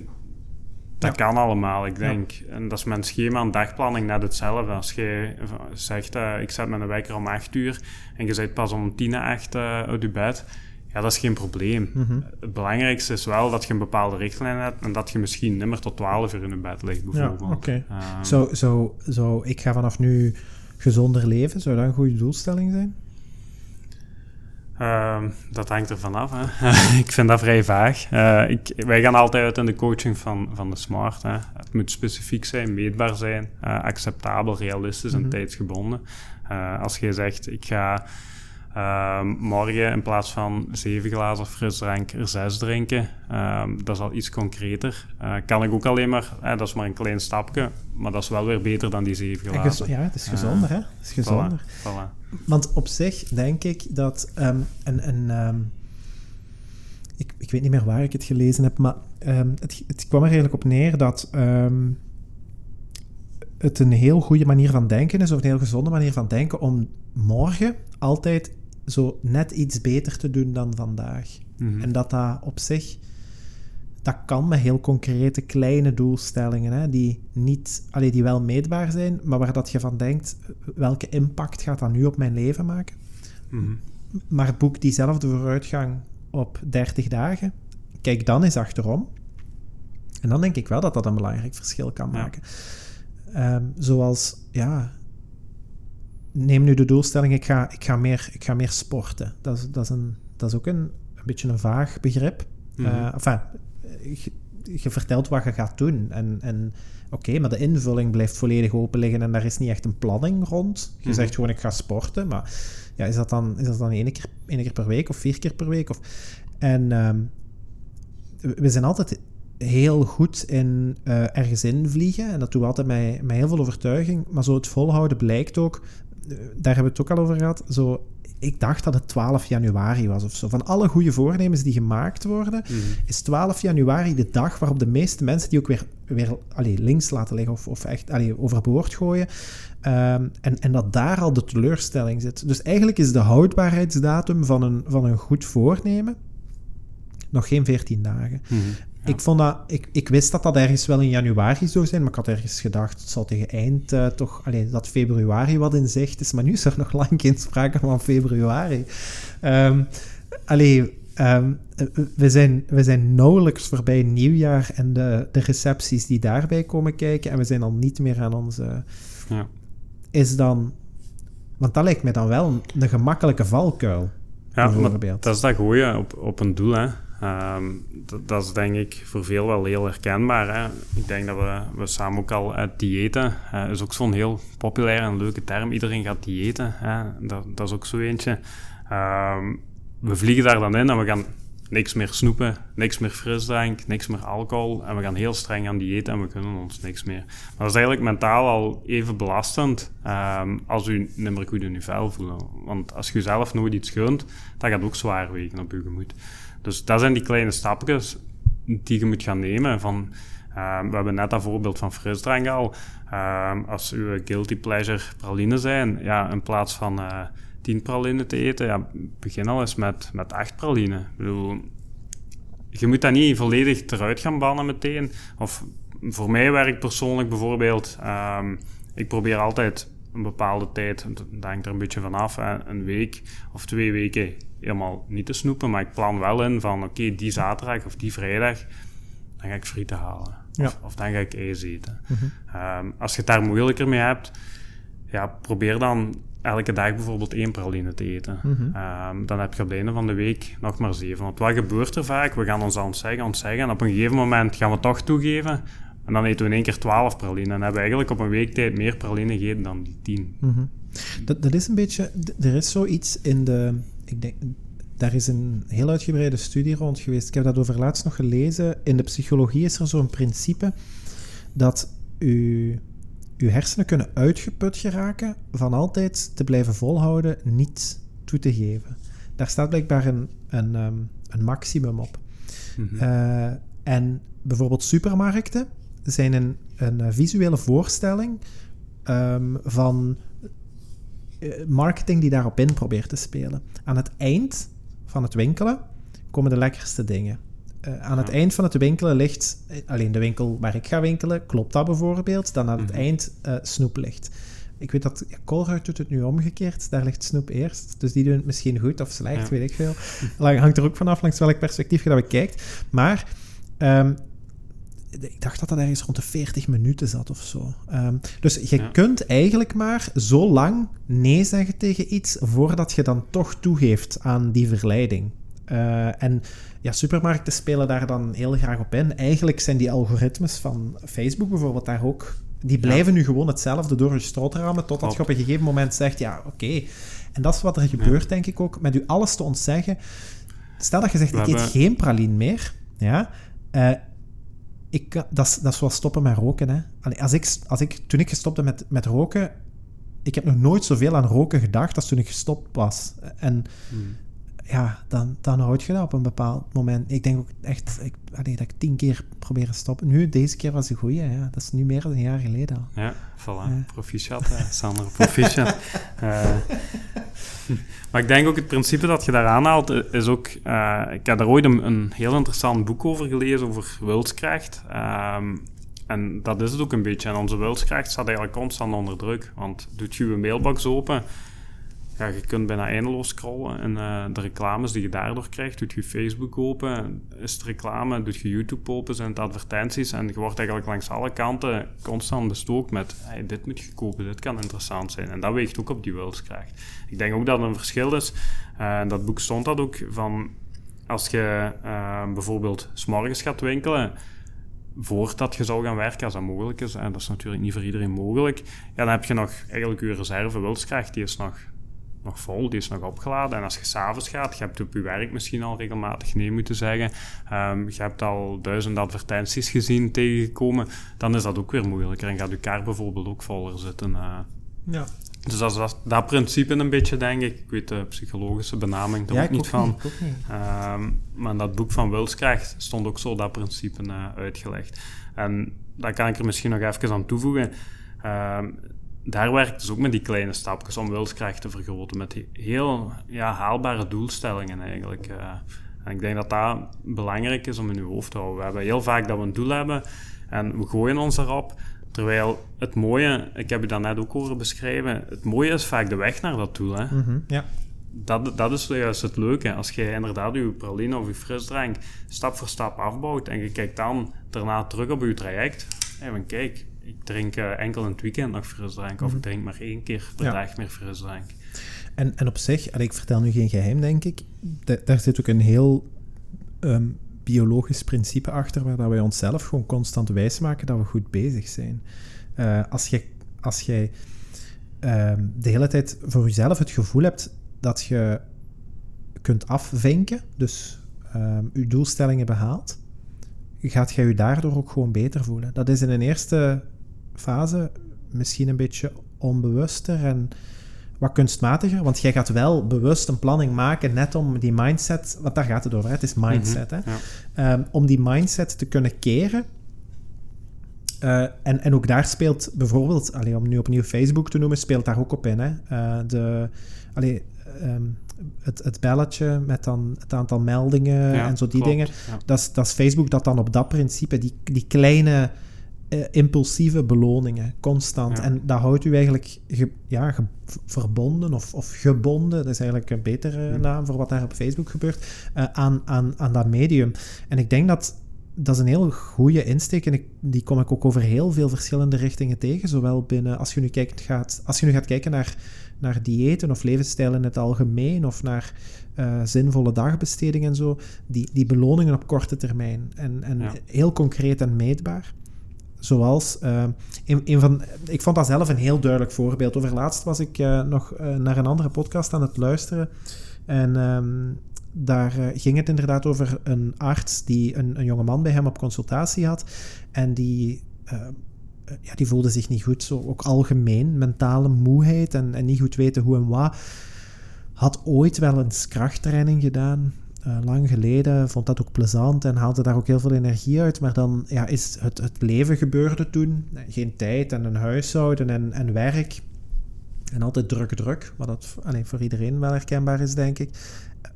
dat kan allemaal, ik denk. En dat is mijn schema en dagplanning net hetzelfde. Als je zegt, uh, ik zet mijn wekker om 8 uur en je zit pas om 10 na 8 uh, uit je bed, ja, dat is geen probleem. Mm -hmm. Het belangrijkste is wel dat je een bepaalde richtlijn hebt en dat je misschien nimmer tot 12 uur in je bed ligt, bijvoorbeeld. Ja, oké. Okay. Um, zo, zo, zo, ik ga vanaf nu gezonder leven, zou dat een goede doelstelling zijn? Um, dat hangt er vanaf. ik vind dat vrij vaag. Uh, ik, wij gaan altijd uit in de coaching van, van de SMART. Hè. Het moet specifiek zijn, meetbaar zijn, uh, acceptabel, realistisch en mm -hmm. tijdsgebonden. Uh, als je zegt, ik ga uh, morgen in plaats van zeven glazen frisdrank er zes drinken, dat is al iets concreter. kan ik ook alleen maar, dat is maar een klein stapje, maar dat is wel weer beter dan die zeven glazen. Ja, het is gezonder, hè? Het is gezonder. Voilà, voilà. Want op zich denk ik dat um, een. een um, ik, ik weet niet meer waar ik het gelezen heb, maar het, het, kwam er eigenlijk op neer dat het een heel goede manier van denken is, of een heel gezonde manier van denken, om morgen altijd zo net iets beter te doen dan vandaag. Mm -hmm. En dat dat op zich, dat kan met heel concrete kleine doelstellingen, hè, die, niet, allee, die wel meetbaar zijn, maar waar dat je van denkt, welke impact gaat dat nu op mijn leven maken? Mm -hmm. Maar boek diezelfde vooruitgang op 30 dagen, kijk dan eens achterom. En dan denk ik wel dat dat een belangrijk verschil kan maken. Ja. Um, zoals, ja, neem nu de doelstelling, ik ga, ik ga, meer, ik ga meer sporten. Dat is, dat is, een, dat is ook een, een beetje een vaag begrip. Mm -hmm. uh, enfin, je, je, vertelt wat je gaat doen. En, en oké, okay, maar de invulling blijft volledig open liggen en daar is niet echt een planning rond. Je Mhm. zegt gewoon, ik ga sporten. Maar ja, is dat dan, is dat dan één, keer, één keer per week of vier keer per week? Of, en um, we zijn altijd heel goed in uh, ergens in vliegen. En dat doen we altijd met, met heel veel overtuiging. Maar zo het volhouden blijkt ook... Daar hebben we het ook al over gehad. Zo, ik dacht dat het 12 januari was of zo. Van alle goede voornemens die gemaakt worden, Mhm. is 12 januari de dag waarop de meeste mensen die ook weer, weer allee, links laten liggen of, of echt allee, overboord gooien. Um, en, en dat daar al de teleurstelling zit. Dus eigenlijk is de houdbaarheidsdatum van een, van een goed voornemen nog geen 14 dagen. Mhm. Ja. Ik, vond dat, ik, ik wist dat dat ergens wel in januari zou zijn, maar ik had ergens gedacht, het zal tegen eind uh, toch, alleen dat februari wat in zicht is, maar nu is er nog lang geen sprake van februari. Um, allee, um, we, zijn, we zijn nauwelijks voorbij nieuwjaar en de, de recepties die daarbij komen kijken en we zijn al niet meer aan onze... Ja. Is dan... Want dat lijkt mij dan wel een, een gemakkelijke valkuil. Ja, maar dat is dat gooien op, op een doel, hè. Ehm, dat, is denk ik voor veel wel heel herkenbaar. Hè? Ik denk dat we, we samen ook al uit diëten, uh, is ook zo'n heel populaire en leuke term. Iedereen gaat diëten, hè? Dat, dat is ook zo eentje. Ehm, we vliegen daar dan in en we gaan niks meer snoepen, niks meer frisdrank, niks meer alcohol. En we gaan heel streng aan dieet en we kunnen ons niks meer. Maar dat is eigenlijk mentaal al even belastend um, als u niet meer goed in uw voelen. Want als je zelf nooit iets gunt, dat gaat ook zwaar wegen op je gemoed. Dus dat zijn die kleine stapjes die je moet gaan nemen. Van, um, we hebben net dat voorbeeld van frisdrank al. Um, als uw guilty pleasure praline zijn, ja, in plaats van... Uh, 10 praline te eten, ja, begin al eens met, met 8 praline. Ik bedoel, je moet dat niet volledig eruit gaan bannen meteen. Of voor mij werkt persoonlijk bijvoorbeeld, um, ik probeer altijd een bepaalde tijd, dat hangt er een beetje vanaf, een week of twee weken helemaal niet te snoepen, maar ik plan wel in van oké, die zaterdag of die vrijdag, dan ga ik frieten halen. Of, of, dan ga ik ijs eten. Mhm. um, als je het daar moeilijker mee hebt, ja, probeer dan elke dag bijvoorbeeld één praline te eten. Mhm. Ehm, dan heb je op het einde van de week nog maar zeven. Want wat gebeurt er vaak? We gaan ons ontzeggen, ontzeggen. En op een gegeven moment gaan we toch toegeven. En dan eten we in één keer twaalf praline. En hebben we eigenlijk op een week tijd meer praline gegeten dan die tien. Mhm. dat, dat is een beetje... Er is zoiets in de... Ik denk, daar is een heel uitgebreide studie rond geweest. Ik heb dat over laatst nog gelezen. In de psychologie is er zo'n principe dat u uw hersenen kunnen uitgeput geraken van altijd te blijven volhouden, niet toe te geven. Daar staat blijkbaar een, een, ehm, een maximum op. Mhm. Eh, en bijvoorbeeld supermarkten zijn een, een visuele voorstelling um, van marketing die daarop in probeert te spelen. Aan het eind van het winkelen komen de lekkerste dingen. Uh, aan het eind van het winkelen ligt, eh, alleen de winkel waar ik ga winkelen, klopt dat bijvoorbeeld, dan aan het mhm. eind uh, snoep ligt. Ik weet dat ja, doet het nu omgekeerd, daar ligt snoep eerst. Dus die doen het misschien goed of slecht, weet ik veel. Lang, hangt er ook vanaf langs welk perspectief je dat bekijkt. Maar um, ik dacht dat dat ergens rond de 40 minuten zat of zo. Um, dus je kunt eigenlijk maar zo lang nee zeggen tegen iets voordat je dan toch toegeeft aan die verleiding. Uh, en ja, supermarkten spelen daar dan heel graag op in. Eigenlijk zijn die algoritmes van Facebook bijvoorbeeld daar ook... Die blijven nu gewoon hetzelfde door je strot rammen, totdat je op een gegeven moment zegt, ja, oké. En dat is wat er gebeurt, denk ik ook, met u alles te ontzeggen. Stel dat je zegt, ik eet geen praline meer, ja... Uh, ik, dat, is, dat is zoals stoppen met roken. Hè. als ik, als ik, toen ik gestopte met, met roken, ik heb nog nooit zoveel aan roken gedacht als toen ik gestopt was. En hmm ja, dan, dan houd je dat op een bepaald moment. Ik denk ook echt ik, allee, dat ik tien keer probeer te stoppen. Nu, deze keer was een goeie. Ja. Dat is nu meer dan een jaar geleden al. Ja, voilà. Ja. Proficiat, Sander. Proficiat. uh, maar ik denk ook het principe dat je daar aanhaalt, eh, is ook... Uh, ik heb daar ooit een, een, heel interessant boek over gelezen, over wilskracht. Um, en dat is het ook een beetje. En onze wilskracht staat eigenlijk constant onder druk. Want doet je je mailbox open ja, je kunt bijna eindeloos scrollen. En uh, de reclames die je daardoor krijgt, doet je Facebook open, is het reclame, doet je YouTube open, zijn het advertenties. En je wordt eigenlijk langs alle kanten constant bestookt met, hey, dit moet je kopen, dit kan interessant zijn. En dat weegt ook op die wilskracht. Ik denk ook dat er een verschil is, uh, dat boek stond dat ook, van als je uh, bijvoorbeeld s'morgens gaat winkelen, voordat je zou gaan werken, als dat mogelijk is, en dat is natuurlijk niet voor iedereen mogelijk, ja, dan heb je nog eigenlijk je reserve wilskracht, die is nog nog vol, die is nog opgeladen. En als je s'avonds gaat, je hebt op je werk misschien al regelmatig nee moeten zeggen. Um, je hebt al duizend advertenties gezien tegengekomen. Dan is dat ook weer moeilijker. En gaat je kaart bijvoorbeeld ook voller zitten. Uh. Ja. Dus dat is dat, dat, principe een beetje, denk ik. Ik weet de psychologische benaming er ook niet van. Niet, niet. Um, maar in dat boek van Wilskracht stond ook zo dat principe uh, uitgelegd. En daar kan ik er misschien nog even aan toevoegen. Um, daar werkt dus ook met die kleine stapjes om wilskracht te vergroten. Met heel ja, haalbare doelstellingen eigenlijk. Uh, en ik denk dat dat belangrijk is om in je hoofd te houden. We hebben heel vaak dat we een doel hebben en we gooien ons daarop. Terwijl het mooie, ik heb je dat net ook horen beschrijven, het mooie is vaak de weg naar dat doel. Hè? Mm ja. dat, dat is juist het leuke. Als je inderdaad je praline of je frisdrank stap voor stap afbouwt en je kijkt dan daarna terug op je traject. Even kijk, ik drink uh, enkel in het weekend nog frisdrank. Of ik mhm. drink maar één keer per dag meer frisdrank. En, en op zich, ik vertel nu geen geheim, denk ik. daar zit ook een heel um, biologisch principe achter waar dat wij onszelf gewoon constant wijsmaken dat we goed bezig zijn. Uh, als jij als jij ehm, de hele tijd voor jezelf het gevoel hebt dat je kunt afvinken, dus um, je doelstellingen behaalt, gaat jij je daardoor ook gewoon beter voelen. Dat is in een eerste fase misschien een beetje onbewuster en wat kunstmatiger, want jij gaat wel bewust een planning maken net om die mindset, want daar gaat het over, het is mindset, hè? Ja. Um, om die mindset te kunnen keren. Uh, en, en ook daar speelt bijvoorbeeld, allee, om nu opnieuw Facebook te noemen, speelt daar ook op in. Hè? Uh, de, allee, um, het, het belletje met dan het aantal meldingen ja, en zo die klopt, dingen. Ja. Dat, is, dat is Facebook dat dan op dat principe, die, die kleine uh, impulsieve beloningen, constant. Ja. En dat houdt u eigenlijk ge, ja, ge, verbonden of, of gebonden, dat is eigenlijk een betere hm. naam voor wat daar op Facebook gebeurt, uh, aan, aan, aan dat medium. En ik denk dat dat is een heel goede insteek en ik, die kom ik ook over heel veel verschillende richtingen tegen. Zowel binnen, als je nu, kijkt, gaat, als je nu gaat kijken naar, naar diëten of levensstijl in het algemeen, of naar uh, zinvolle dagbesteding en zo, die, die beloningen op korte termijn. En, en ja. heel concreet en meetbaar. Zoals, een, een, van, ik vond dat zelf een heel duidelijk voorbeeld. Overlaatst was ik uh, nog naar een andere podcast aan het luisteren. En um, daar ging het inderdaad over een arts die een, een jonge man bij hem op consultatie had. En die, ja, die voelde zich niet goed. Zo ook algemeen, mentale moeheid en, en niet goed weten hoe en wat. Had ooit wel eens krachttraining gedaan. Uh, lang geleden, vond dat ook plezant en haalde daar ook heel veel energie uit. Maar dan ja, is het, het leven gebeurde toen. Geen tijd en een huishouden en, en werk. En altijd druk, druk. Wat dat alleen voor iedereen wel herkenbaar is, denk ik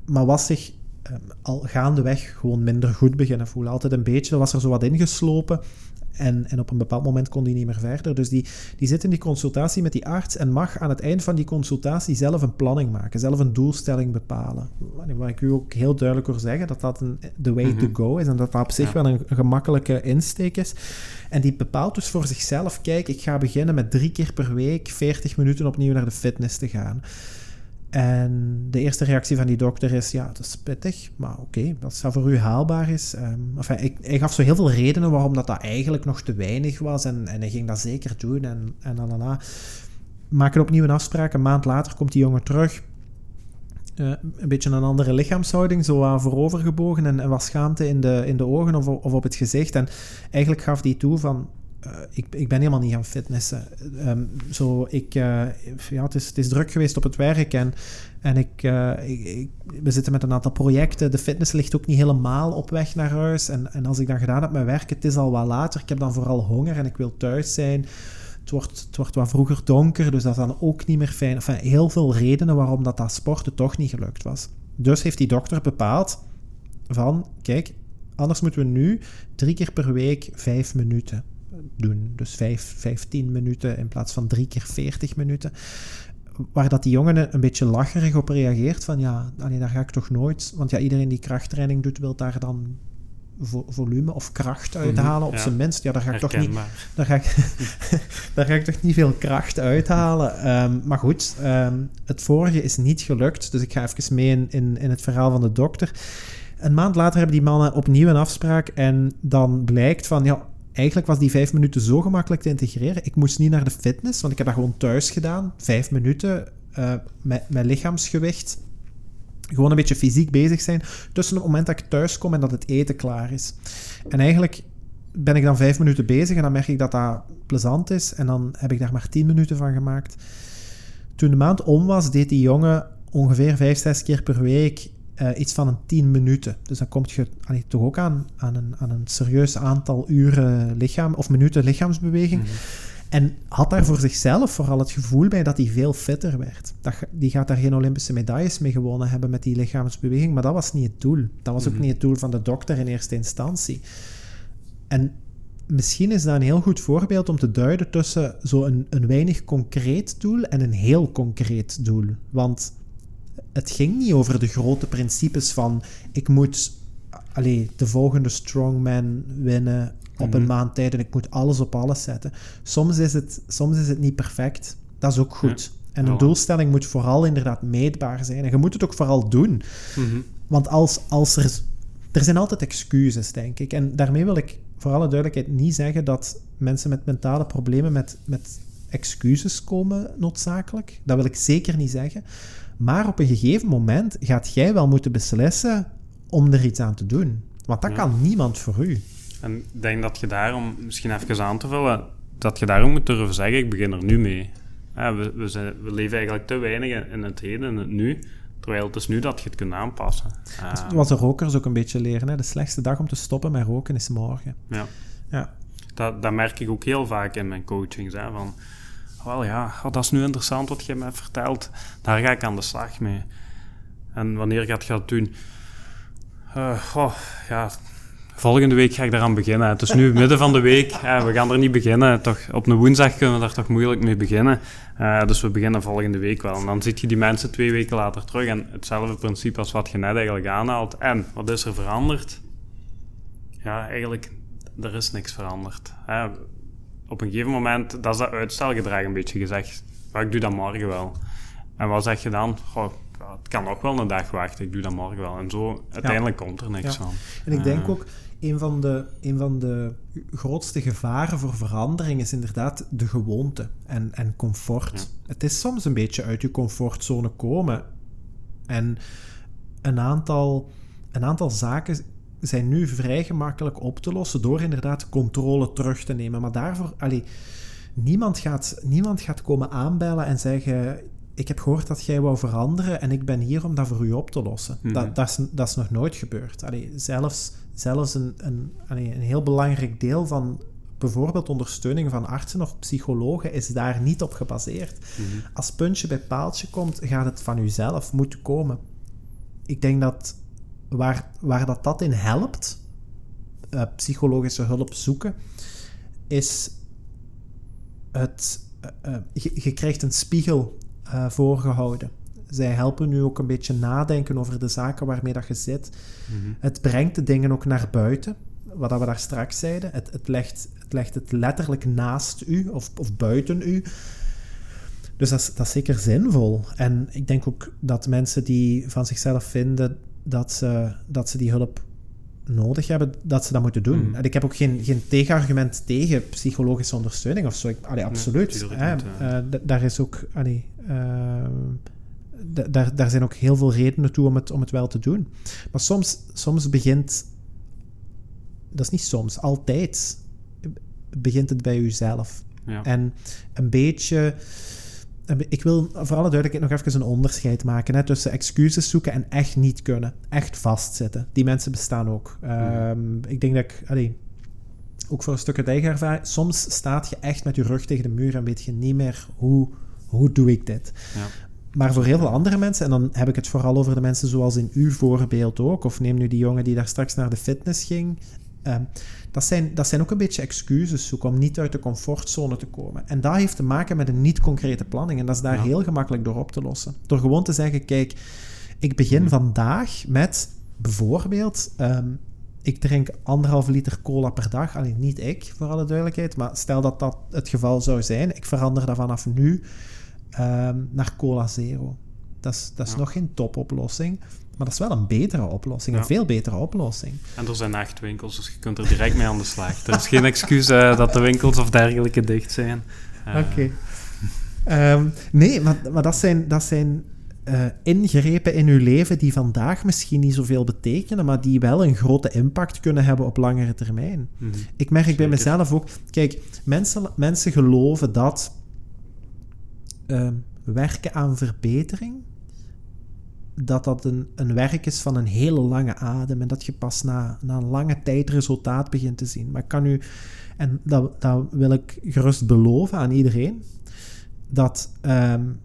maar was zich um, al gaandeweg gewoon minder goed beginnen voelen. Altijd een beetje, was er zo wat ingeslopen. En, en op een bepaald moment kon die niet meer verder. Dus die, die zit in die consultatie met die arts en mag aan het eind van die consultatie zelf een planning maken, zelf een doelstelling bepalen. Waar ik u ook heel duidelijk wil zeggen, dat dat een, the way mm -hmm. to go is en dat dat op zich ja. wel een gemakkelijke insteek is. En die bepaalt dus voor zichzelf, kijk, ik ga beginnen met drie keer per week 40 minuten opnieuw naar de fitness te gaan. En de eerste reactie van die dokter is, ja, dat is pittig, maar oké, dat dat voor u haalbaar is. Um, enfin, ik, hij gaf zo heel veel redenen waarom dat, dat eigenlijk nog te weinig was en, en hij ging dat zeker doen en, en alala. Maken opnieuw een afspraak, een maand later komt die jongen terug. Uh, een beetje een andere lichaamshouding, zo aan voorovergebogen en, en schaamte in de, in de ogen of, of op het gezicht. En eigenlijk gaf die toe van, ik, ik ben helemaal niet gaan fitnessen. Um, zo, ik, uh, ja, het, is, het is druk geweest op het werk en, en ik, uh, ik, ik, we zitten met een aantal projecten. De fitness ligt ook niet helemaal op weg naar huis. En, en als ik dan gedaan heb met werk, het is al wat later. Ik heb dan vooral honger en ik wil thuis zijn. Het wordt, het wordt wat vroeger donker, dus dat is dan ook niet meer fijn. Enfin, heel veel redenen waarom dat, dat sporten toch niet gelukt was. Dus heeft die dokter bepaald van, kijk, anders moeten we nu drie keer per week vijf minuten doen. Dus vijf, 15 minuten in plaats van drie keer 40 minuten. Waar dat die jongen een beetje lacherig op reageert van ja, allee, daar ga ik toch nooit... Want ja, iedereen die krachttraining doet, wil daar dan vo volume of kracht uithalen, mm -hmm, op ja. zijn minst. Ja, daar ga ik toch niet... Daar ga ik, daar ga ik toch niet veel kracht uithalen. Um, maar goed, um, het vorige is niet gelukt, dus ik ga even mee in, in, in het verhaal van de dokter. Een maand later hebben die mannen opnieuw een afspraak en dan blijkt van, ja, eigenlijk was die vijf minuten zo gemakkelijk te integreren. Ik moest niet naar de fitness, want ik heb dat gewoon thuis gedaan. Vijf minuten uh, met, met lichaamsgewicht. Gewoon een beetje fysiek bezig zijn. Tussen het moment dat ik thuis kom en dat het eten klaar is. En eigenlijk ben ik dan vijf minuten bezig en dan merk ik dat dat plezant is. En dan heb ik daar maar tien minuten van gemaakt. Toen de maand om was, deed die jongen ongeveer vijf, zes keer per week uh, iets van een 10 minuten. Dus dan kom je allee, toch ook aan, aan, een, aan een serieus aantal uren lichaam of minuten lichaamsbeweging. Mm -hmm. En had daar voor zichzelf vooral het gevoel bij dat hij veel fitter werd. Dat, die gaat daar geen Olympische medailles mee gewonnen hebben met die lichaamsbeweging, maar dat was niet het doel. Dat was mm -hmm. ook niet het doel van de dokter in eerste instantie. En misschien is dat een heel goed voorbeeld om te duiden tussen zo'n een, een weinig concreet doel en een heel concreet doel. Want het ging niet over de grote principes van ik moet allee, de volgende strongman winnen op een mhm. maand tijd en ik moet alles op alles zetten. Soms is het, soms is het niet perfect. Dat is ook goed. Ja. En een oh. doelstelling moet vooral inderdaad meetbaar zijn. En je moet het ook vooral doen. -hmm. Want als, als er er zijn altijd excuses, denk ik. En daarmee wil ik voor alle duidelijkheid niet zeggen dat mensen met mentale problemen met, met excuses komen, noodzakelijk. Dat wil ik zeker niet zeggen. Maar op een gegeven moment gaat jij wel moeten beslissen om er iets aan te doen. Want dat kan niemand voor u. En ik denk dat je daarom, misschien even aan te vullen, dat je daarom moet durven zeggen, ik begin er nu mee. we, we, zijn, we leven eigenlijk te weinig in het heden, in het nu, terwijl het is nu dat je het kunt aanpassen. Uh, wat de rokers ook een beetje leren. Hè? De slechtste dag om te stoppen met roken is morgen. Ja. ja. Dat, dat merk ik ook heel vaak in mijn coachings. Hè, van, wel ja, oh, dat is nu interessant wat je me vertelt. Daar ga ik aan de slag mee. En wanneer gaat je dat doen? Oh, ja, volgende week ga ik daaraan beginnen. Het is nu midden van de week. we gaan er niet beginnen. Toch, op een woensdag kunnen we daar toch moeilijk mee beginnen. Uh, dus we beginnen volgende week wel. En dan zit je die mensen twee weken later terug. En hetzelfde principe als wat je net eigenlijk aanhaalt. En wat is er veranderd? Ja, eigenlijk, er is niks veranderd. Op een gegeven moment, dat is dat uitstelgedrag een beetje gezegd. Maar ik doe dat morgen wel. En wat zeg je dan? Goh, het kan ook wel een dag wachten, ik doe dat morgen wel. En zo, uiteindelijk komt er niks van. En ik denk ook, een van, de, een van de grootste gevaren voor verandering is inderdaad de gewoonte en, en comfort. Het is soms een beetje uit je comfortzone komen. En een aantal, een aantal zaken zijn nu vrij gemakkelijk op te lossen door inderdaad controle terug te nemen. Maar daarvoor, allee, niemand, gaat, niemand gaat komen aanbellen en zeggen: ik heb gehoord dat jij wou veranderen en ik ben hier om dat voor u op te lossen. dat, mhm. dat, is, dat is nog nooit gebeurd. Allee, zelfs zelfs een, een, een heel belangrijk deel van bijvoorbeeld ondersteuning van artsen of psychologen is daar niet op gebaseerd. Mhm. Als puntje bij paaltje komt, gaat het van uzelf moeten komen. Ik denk dat waar, waar dat, dat in helpt, uh, psychologische hulp zoeken, is het. Uh, je, je, krijgt een spiegel voorgehouden zij helpen nu ook een beetje nadenken over de zaken waarmee dat je zit. Mhm. Het brengt de dingen ook naar buiten, wat we daar straks zeiden. Het, het, legt, het legt het letterlijk naast u of, of buiten u. Dus dat is, dat is zeker zinvol. En ik denk ook dat mensen die van zichzelf vinden dat ze, dat ze die hulp nodig hebben, dat ze dat moeten doen. Mhm. En ik heb ook geen, geen tegenargument tegen psychologische ondersteuning of zo. Ik, allee, absoluut. hè, uh, daar is ook... Allee, uh, daar, daar zijn ook heel veel redenen toe om het, om het wel te doen. Maar soms, soms begint. Dat is niet soms, altijd begint het bij jezelf. Ja. En een beetje. Ik wil voor alle duidelijkheid nog even een onderscheid maken hè, tussen excuses zoeken en echt niet kunnen. Echt vastzitten. Die mensen bestaan ook. Um, ik denk dat ik. Allee, ook voor een stuk uit eigen ervaring. Soms staat je echt met je rug tegen de muur en weet je niet meer hoe, hoe doe ik dit. Ja. Maar voor heel veel andere mensen, en dan heb ik het vooral over de mensen zoals in uw voorbeeld ook, of neem nu die jongen die daar straks naar de fitness ging. Ehm, dat, zijn, dat zijn ook een beetje excuses zoeken om niet uit de comfortzone te komen. En dat heeft te maken met een niet-concrete planning. En dat is daar heel gemakkelijk door op te lossen. Door gewoon te zeggen: kijk, ik begin mhm. vandaag met bijvoorbeeld. Ehm, ik drink anderhalf liter cola per dag. Alleen niet ik, voor alle duidelijkheid. Maar stel dat dat het geval zou zijn. Ik verander dat vanaf nu um, naar Cola Zero. Dat is, dat is nog geen topoplossing, maar dat is wel een betere oplossing, een veel betere oplossing. En er zijn echt winkels, dus je kunt er direct mee aan de slag. Er is geen excuus uh, dat de winkels of dergelijke dicht zijn. Uh. Oké. Ehm, nee, maar, maar dat zijn, dat zijn uh, ingrepen in uw leven die vandaag misschien niet zoveel betekenen, maar die wel een grote impact kunnen hebben op langere termijn. Mm -hmm. Ik merk bij mezelf ook, kijk, mensen, mensen geloven dat Ehm, werken aan verbetering, dat dat een, een werk is van een hele lange adem en dat je pas na, na een lange tijd resultaat begint te zien. Maar ik kan u, en dat, dat wil ik gerust beloven aan iedereen, dat um,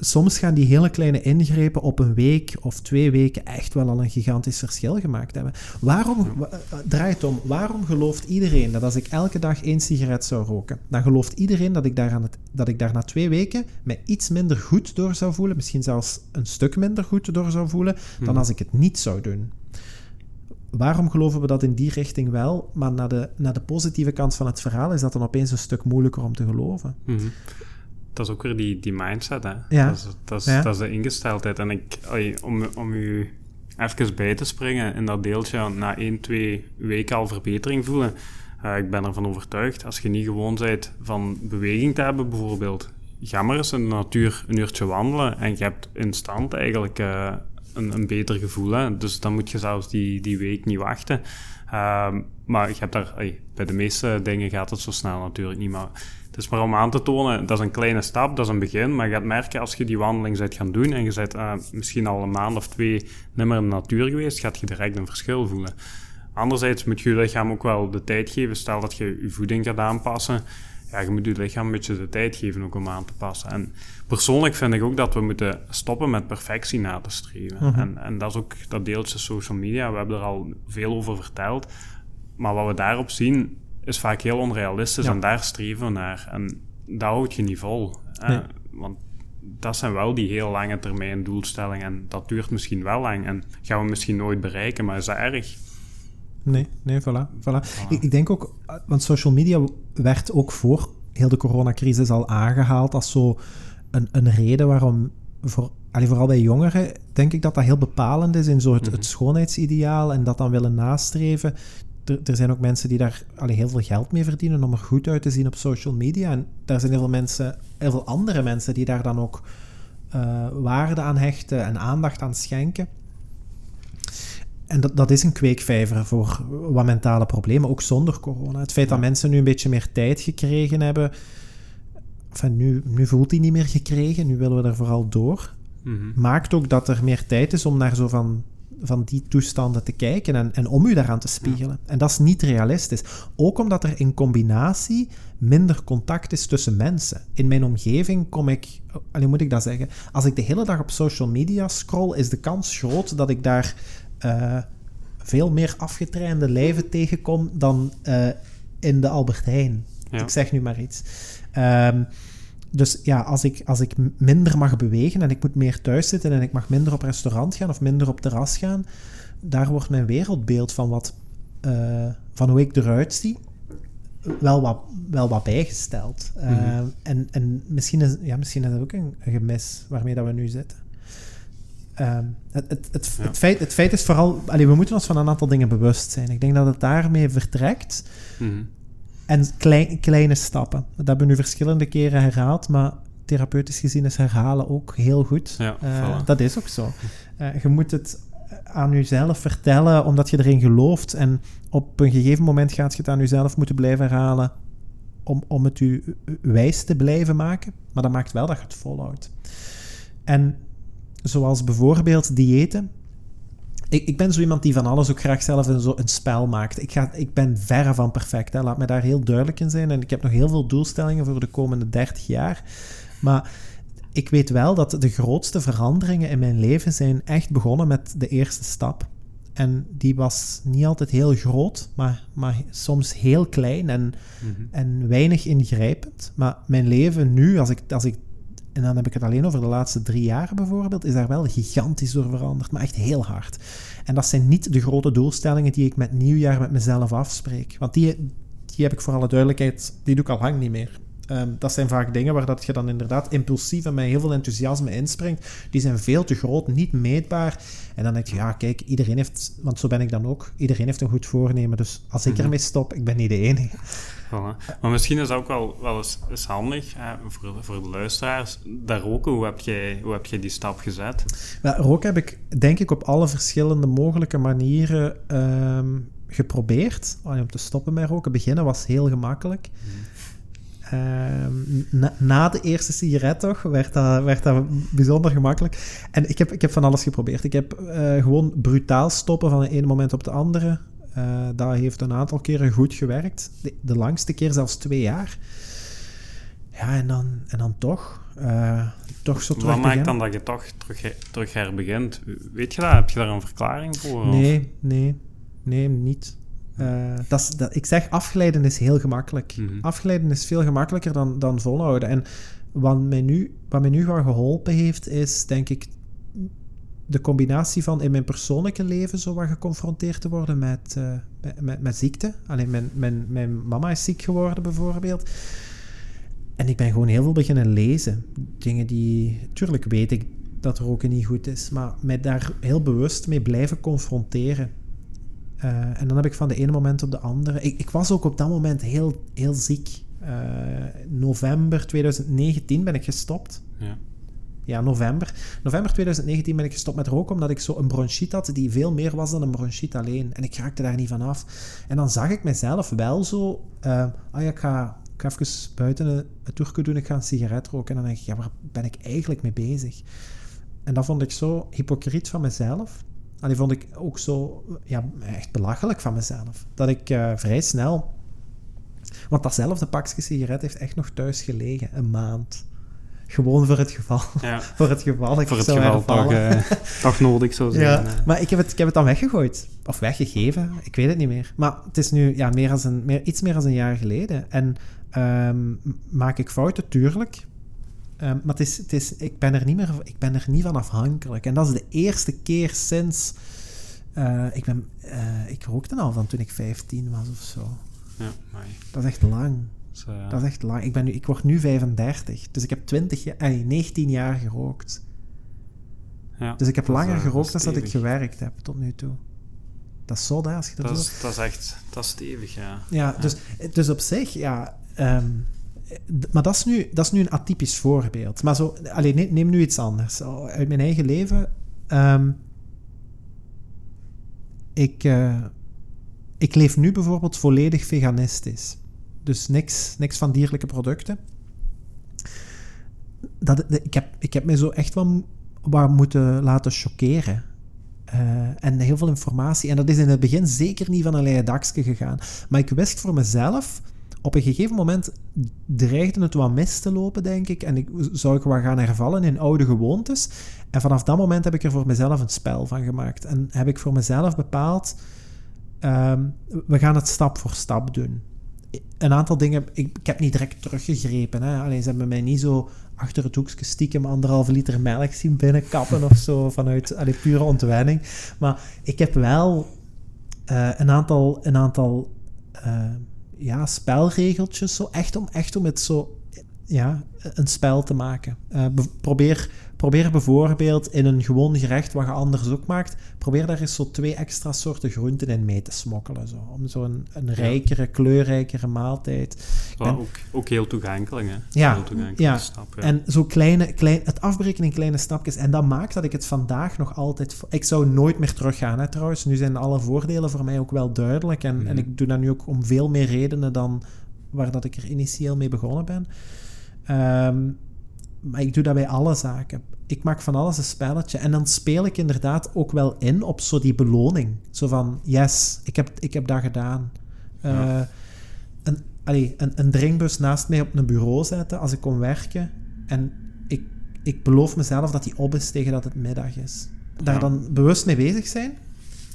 soms gaan die hele kleine ingrepen op een week of twee weken echt wel al een gigantisch verschil gemaakt hebben. Waarom, eh, draai het om, waarom gelooft iedereen dat als ik elke dag één sigaret zou roken, dan gelooft iedereen dat ik daar, aan het, dat ik daar na twee weken me iets minder goed door zou voelen, misschien zelfs een stuk minder goed door zou voelen, dan hmm. als ik het niet zou doen. Waarom geloven we dat in die richting wel, maar naar de, naar de positieve kant van het verhaal is dat dan opeens een stuk moeilijker om te geloven? Hmm dat is ook weer die, die mindset. Hè? Ja. Dat, is, dat, is, dat is de ingesteldheid. En ik, om, om u even bij te springen in dat deeltje na 1, 2 weken al verbetering voelen. Uh, ik ben ervan overtuigd, als je niet gewoon bent van beweging te hebben bijvoorbeeld, ga maar eens in de natuur een uurtje wandelen en je hebt instant eigenlijk uh, een, een beter gevoel. Hè? Dus dan moet je zelfs die, die week niet wachten. Um, maar je hebt daar, bij de meeste dingen gaat het zo snel natuurlijk niet. Maar het is maar om aan te tonen, dat is een kleine stap, dat is een begin. Maar je gaat merken, als je die wandeling bent gaan doen en je bent uh, misschien al een maand of twee nimmer in de natuur geweest, gaat je direct een verschil voelen. Anderzijds moet je je lichaam ook wel de tijd geven. Stel dat je je voeding gaat aanpassen. Ja, je moet je lichaam een beetje de tijd geven ook om aan te passen. En persoonlijk vind ik ook dat we moeten stoppen met perfectie na te streven. Mhm. en, en dat is ook dat deeltje social media. We hebben er al veel over verteld. Maar wat we daarop zien, is vaak heel onrealistisch en daar streven we naar. En dat houd je niet vol. Want dat zijn wel die heel lange termijn doelstellingen. En dat duurt misschien wel lang en gaan we misschien nooit bereiken, maar is dat erg? Nee, nee, voilà. voilà. Ik, ik, denk ook, want social media werd ook voor heel de coronacrisis al aangehaald als zo een, een reden waarom, voor, allee, vooral bij jongeren, denk ik dat dat heel bepalend is in zo het, het mhm. schoonheidsideaal en dat dan willen nastreven er, zijn ook mensen die daar allee, heel veel geld mee verdienen om er goed uit te zien op social media. En daar zijn heel veel mensen, heel veel andere mensen die daar dan ook uh, waarde aan hechten en aandacht aan schenken. En dat, dat is een kweekvijver voor wat mentale problemen, ook zonder corona. Het feit dat mensen nu een beetje meer tijd gekregen hebben. Enfin, nu, nu voelt hij niet meer gekregen, nu willen we er vooral door. Mhm. Maakt ook dat er meer tijd is om naar zo van van die toestanden te kijken en, en om u daaraan te spiegelen. En dat is niet realistisch. Ook omdat er in combinatie minder contact is tussen mensen. In mijn omgeving kom ik, hoe moet ik dat zeggen? Als ik de hele dag op social media scroll, is de kans groot dat ik daar uh, veel meer afgetrainde lijven tegenkom dan uh, in de Albert Heijn. Ik zeg nu maar iets. Um, dus ja, als ik, als ik minder mag bewegen en ik moet meer thuis zitten en ik mag minder op restaurant gaan of minder op terras gaan, daar wordt mijn wereldbeeld van, wat, uh, van hoe ik eruit zie wel wat, wel wat bijgesteld. Uh, mm en, en misschien is, ja, misschien is dat ook een, gemis waarmee dat we nu zitten. Uh, het, het, het, het, feit, het feit is vooral... Allee, we moeten ons van een aantal dingen bewust zijn. Ik denk dat het daarmee vertrekt. Mm en klein, kleine stappen. Dat hebben we nu verschillende keren herhaald, maar therapeutisch gezien is herhalen ook heel goed. Ja, uh, dat is ook zo. Uh, je moet het aan jezelf vertellen omdat je erin gelooft. En op een gegeven moment gaat je het aan jezelf moeten blijven herhalen om, om het u wijs te blijven maken. Maar dat maakt wel dat je het volhoudt. En zoals bijvoorbeeld diëten ik, ik ben zo iemand die van alles ook graag zelf een, zo een spel maakt. Ik, ga, ik ben verre van perfect. Hè. Laat me daar heel duidelijk in zijn. En ik heb nog heel veel doelstellingen voor de komende 30 jaar. Maar ik weet wel dat de grootste veranderingen in mijn leven zijn echt begonnen met de eerste stap. En die was niet altijd heel groot, maar, maar soms heel klein en, mhm. en weinig ingrijpend. Maar mijn leven nu, als ik, als ik en dan heb ik het alleen over de laatste drie jaar bijvoorbeeld, is daar wel gigantisch door veranderd, maar echt heel hard. En dat zijn niet de grote doelstellingen die ik met nieuwjaar met mezelf afspreek. Want die, die heb ik voor alle duidelijkheid, die doe ik al lang niet meer. Ehm, dat zijn vaak dingen waar dat je dan inderdaad impulsief en met heel veel enthousiasme inspringt. Die zijn veel te groot, niet meetbaar. En dan denk je, ja, kijk, iedereen heeft, want zo ben ik dan ook, iedereen heeft een goed voornemen. Dus als ik mhm. ermee stop, ik ben niet de enige. Maar misschien is het ook wel, wel eens, handig hè, voor, voor de luisteraars. Dat roken, hoe heb, jij, hoe heb jij die stap gezet? Ja, roken heb ik denk ik op alle verschillende mogelijke manieren ehm, geprobeerd. om te stoppen met roken. Beginnen was heel gemakkelijk. Ehm, na, de eerste sigaret toch, werd dat, werd dat bijzonder gemakkelijk. En ik heb, ik heb van alles geprobeerd. Ik heb uh, gewoon brutaal stoppen van de ene moment op de andere. Uh, dat heeft een aantal keren goed gewerkt. De, de, langste keer zelfs twee jaar. Ja, en dan, en dan toch. Uh, toch zo terug Wat maakt dan dat je toch terug, terug herbegint? Weet je dat? Heb je daar een verklaring voor? Nee, nee. Nee, niet. Uh, dat is, dat, ik zeg, afgeleiden is heel gemakkelijk. Mm Afgeleiden is veel gemakkelijker dan, dan volhouden. En wat mij, nu, wat mij nu gewoon geholpen heeft, is denk ik de combinatie van in mijn persoonlijke leven zo wat geconfronteerd te worden met, uh, met, met, ziekte. Alleen mijn, mijn, mijn mama is ziek geworden bijvoorbeeld. En ik ben gewoon heel veel beginnen lezen. Dingen die, tuurlijk weet ik dat roken niet goed is. Maar mij daar heel bewust mee blijven confronteren. Eh, en dan heb ik van de ene moment op de andere... Ik, ik was ook op dat moment heel, heel ziek. Uh, november 2019 ben ik gestopt. Ja. Ja, november. November 2019 ben ik gestopt met roken omdat ik zo een bronchiet had die veel meer was dan een bronchiet alleen. En ik raakte daar niet van af. En dan zag ik mezelf wel zo... Uh, ja, ik ga, ik ga even buiten het toerke doen, ik ga een sigaret roken. En dan denk ik, ja, waar ben ik eigenlijk mee bezig? En dat vond ik zo hypocriet van mezelf. En die vond ik ook zo ja, echt belachelijk van mezelf. Dat ik uh, vrij snel... Want datzelfde pakje sigaret heeft echt nog thuis gelegen, een maand. Gewoon voor het geval. Ja. voor het geval ik Voor het geval toch, eh, toch nodig zou zijn. Ja, eh. maar ik heb, het, ik heb het dan weggegooid. Of weggegeven, ik weet het niet meer. Maar het is nu ja, meer als een, meer, iets meer dan een jaar geleden. En ehm, maak ik fouten, tuurlijk. Ehm, maar het is, het is, ik, ben er niet meer, ik ben er niet van afhankelijk. En dat is de eerste keer sinds... eh, ik, ben, eh, ik rookte al van toen ik 15 was of zo. Ja, maar Dat is echt lang. Eh, Dat is echt lang. Ik, ben nu, ik word nu 35. Dus ik heb 20 jaar, eh, 19 jaar gerookt. ja, Dus ik heb is, langer eh, gerookt dan dat ik gewerkt heb tot nu toe. Dat is zo, als je dat, is, dat is echt dat is stevig, ja. Ja, dus, dus op zich, ja... ehm, maar dat is, nu, dat is nu een atypisch voorbeeld. Maar zo... Alleen, neem, nu iets anders. Uit mijn eigen leven... ehm, ik, eh, ik leef nu bijvoorbeeld volledig veganistisch. Dus niks, niks van dierlijke producten. Dat, ik, heb, ik heb me zo echt wel wat moeten laten choqueren. Eh, en heel veel informatie. En dat is in het begin zeker niet van een leien gegaan. Maar ik wist voor mezelf, op een gegeven moment dreigde het wat mis te lopen, denk ik. En ik zou ik wat gaan hervallen in oude gewoontes. En vanaf dat moment heb ik er voor mezelf een spel van gemaakt. En heb ik voor mezelf bepaald, ehm, we gaan het stap voor stap doen. Een aantal dingen, ik, ik heb niet direct teruggegrepen. Hè. Alleen ze hebben mij niet zo achter het hoekje stiekem anderhalve liter melk zien binnenkappen of zo, vanuit allee, pure ontwenning. Maar ik heb wel eh, een aantal, een aantal eh, ja, spelregeltjes, zo, echt, om, echt om het zo ja, een spel te maken. Eh, be- probeer, probeer bijvoorbeeld in een gewoon gerecht wat je anders ook maakt, probeer daar eens zo twee extra soorten groenten in mee te smokkelen. Zo, om zo een, een rijkere, kleurrijkere maaltijd. En- ook, ook heel toegankelijk, hè. Ja, heel toegankelijk ja. stap, ja. En zo kleine, klein, het afbreken in kleine stapjes. En dat maakt dat ik het vandaag nog altijd... Ik zou nooit meer teruggaan, hè, trouwens. Nu zijn alle voordelen voor mij ook wel duidelijk. En, Mhm. en ik doe dat nu ook om veel meer redenen dan waar dat ik er initieel mee begonnen ben. Ehm, maar ik doe dat bij alle zaken. Ik maak van alles een spelletje. En dan speel ik inderdaad ook wel in op zo die beloning. Zo van, yes, ik heb, ik heb dat gedaan. Ja. een, allee, een, een drinkbus naast mij op een bureau zetten als ik kom werken. En ik, ik beloof mezelf dat die op is tegen dat het middag is. Daar Ja. dan bewust mee bezig zijn.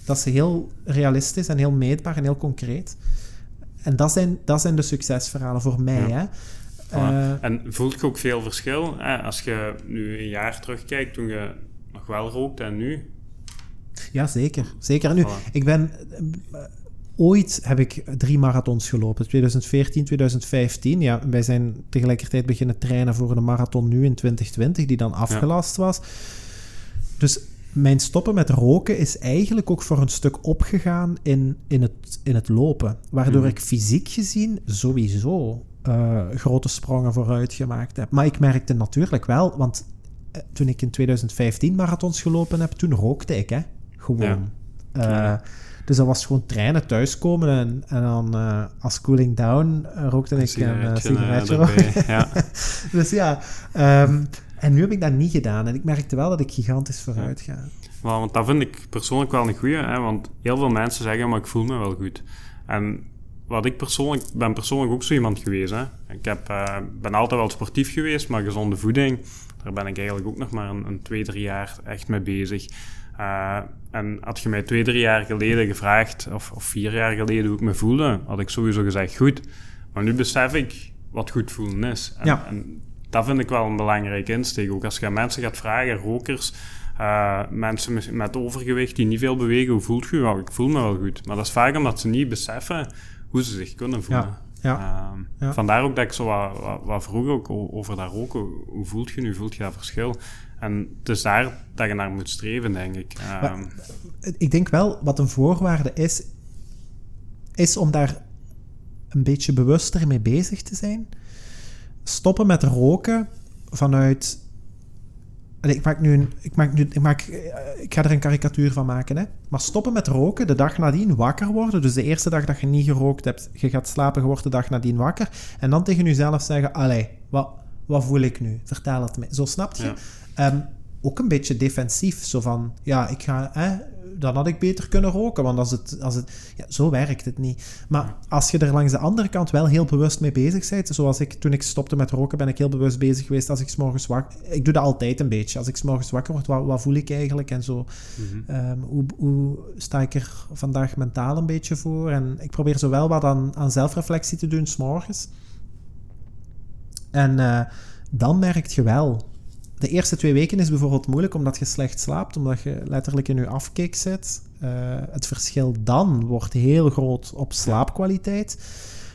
Dat is heel realistisch en heel meetbaar en heel concreet. En dat zijn, dat zijn de succesverhalen voor mij. Ja. Hè? Eh, en voelt je ook veel verschil? Hè? Als je nu een jaar terugkijkt, toen je nog wel rookte en nu? Ja, zeker. Zeker. En nu, Voilà. ik ben... eh, ooit heb ik drie marathons gelopen. 2014, 2015. Ja, wij zijn tegelijkertijd beginnen trainen voor een marathon nu in 2020, die dan afgelast was. Dus mijn stoppen met roken is eigenlijk ook voor een stuk opgegaan in, in, het, in het lopen. Waardoor Mhm. ik fysiek gezien sowieso eh, grote sprongen vooruit gemaakt heb. Maar ik merkte natuurlijk wel, want eh, toen ik in 2015 marathons gelopen heb, toen rookte ik, hè. Gewoon. Ja. Eh, Ja. dus dat was gewoon trainen, thuiskomen en, en dan als cooling down rookte ik een sigaretje, erbij, ja. dus ja, ehm, en nu heb ik dat niet gedaan. En ik merkte wel dat ik gigantisch vooruit ga. Want dat vind ik persoonlijk wel een goeie, hè? want heel veel mensen zeggen, maar ik voel me wel goed. En wat ik persoonlijk, ben persoonlijk ook zo iemand geweest. Hè? Ik heb, eh, ben altijd wel sportief geweest, maar gezonde voeding, daar ben ik eigenlijk ook nog maar een, een twee, drie jaar echt mee bezig. Eh, en had je mij twee, drie jaar geleden gevraagd, of, of vier jaar geleden, hoe ik me voelde, had ik sowieso gezegd goed. Maar nu besef ik wat goed voelen is. En, Ja. en dat vind ik wel een belangrijke insteek. Ook als je aan mensen gaat vragen, rokers, eh, mensen met, overgewicht die niet veel bewegen, hoe voelt je je? Ja, ik voel me wel goed. Maar dat is vaak omdat ze niet beseffen hoe ze zich kunnen voelen. Ja. Ja. Ehm, vandaar ook dat ik zo wat, wat, wat vroeg ook over dat roken. Hoe voelt je nu? Voelt je dat verschil? En het is daar dat je naar moet streven, denk ik. Ehm, ik denk wel, wat een voorwaarde is, is om daar een beetje bewuster mee bezig te zijn. Stoppen met roken vanuit. Ik maak nu een, ik, maak nu, ik, maak, ik ga er een karikatuur van maken. Hè? Maar stoppen met roken, de dag nadien wakker worden. Dus de eerste dag dat je niet gerookt hebt, je gaat slapen, je wordt de dag nadien wakker. En dan tegen jezelf zeggen: Allee, wat, wat voel ik nu? Vertel het me. Zo snap je. Ehm, ook een beetje defensief. Zo van: Ja, ik ga dan had ik beter kunnen roken. Want als het, als het, ja, zo werkt het niet. Maar als je er langs de andere kant wel heel bewust mee bezig bent, zoals ik toen ik stopte met roken, ben ik heel bewust bezig geweest als ik s'morgens wakker... Ik doe dat altijd een beetje. Als ik s'morgens wakker word, wat, wat, voel ik eigenlijk en zo. Mhm. Ehm, hoe, hoe sta ik er vandaag mentaal een beetje voor? En ik probeer zowel wat aan, aan zelfreflectie te doen s'morgens. En uh, dan merk je wel de eerste twee weken is bijvoorbeeld moeilijk omdat je slecht slaapt, omdat je letterlijk in je afkeek zit. Uh, het verschil dan wordt heel groot op slaapkwaliteit.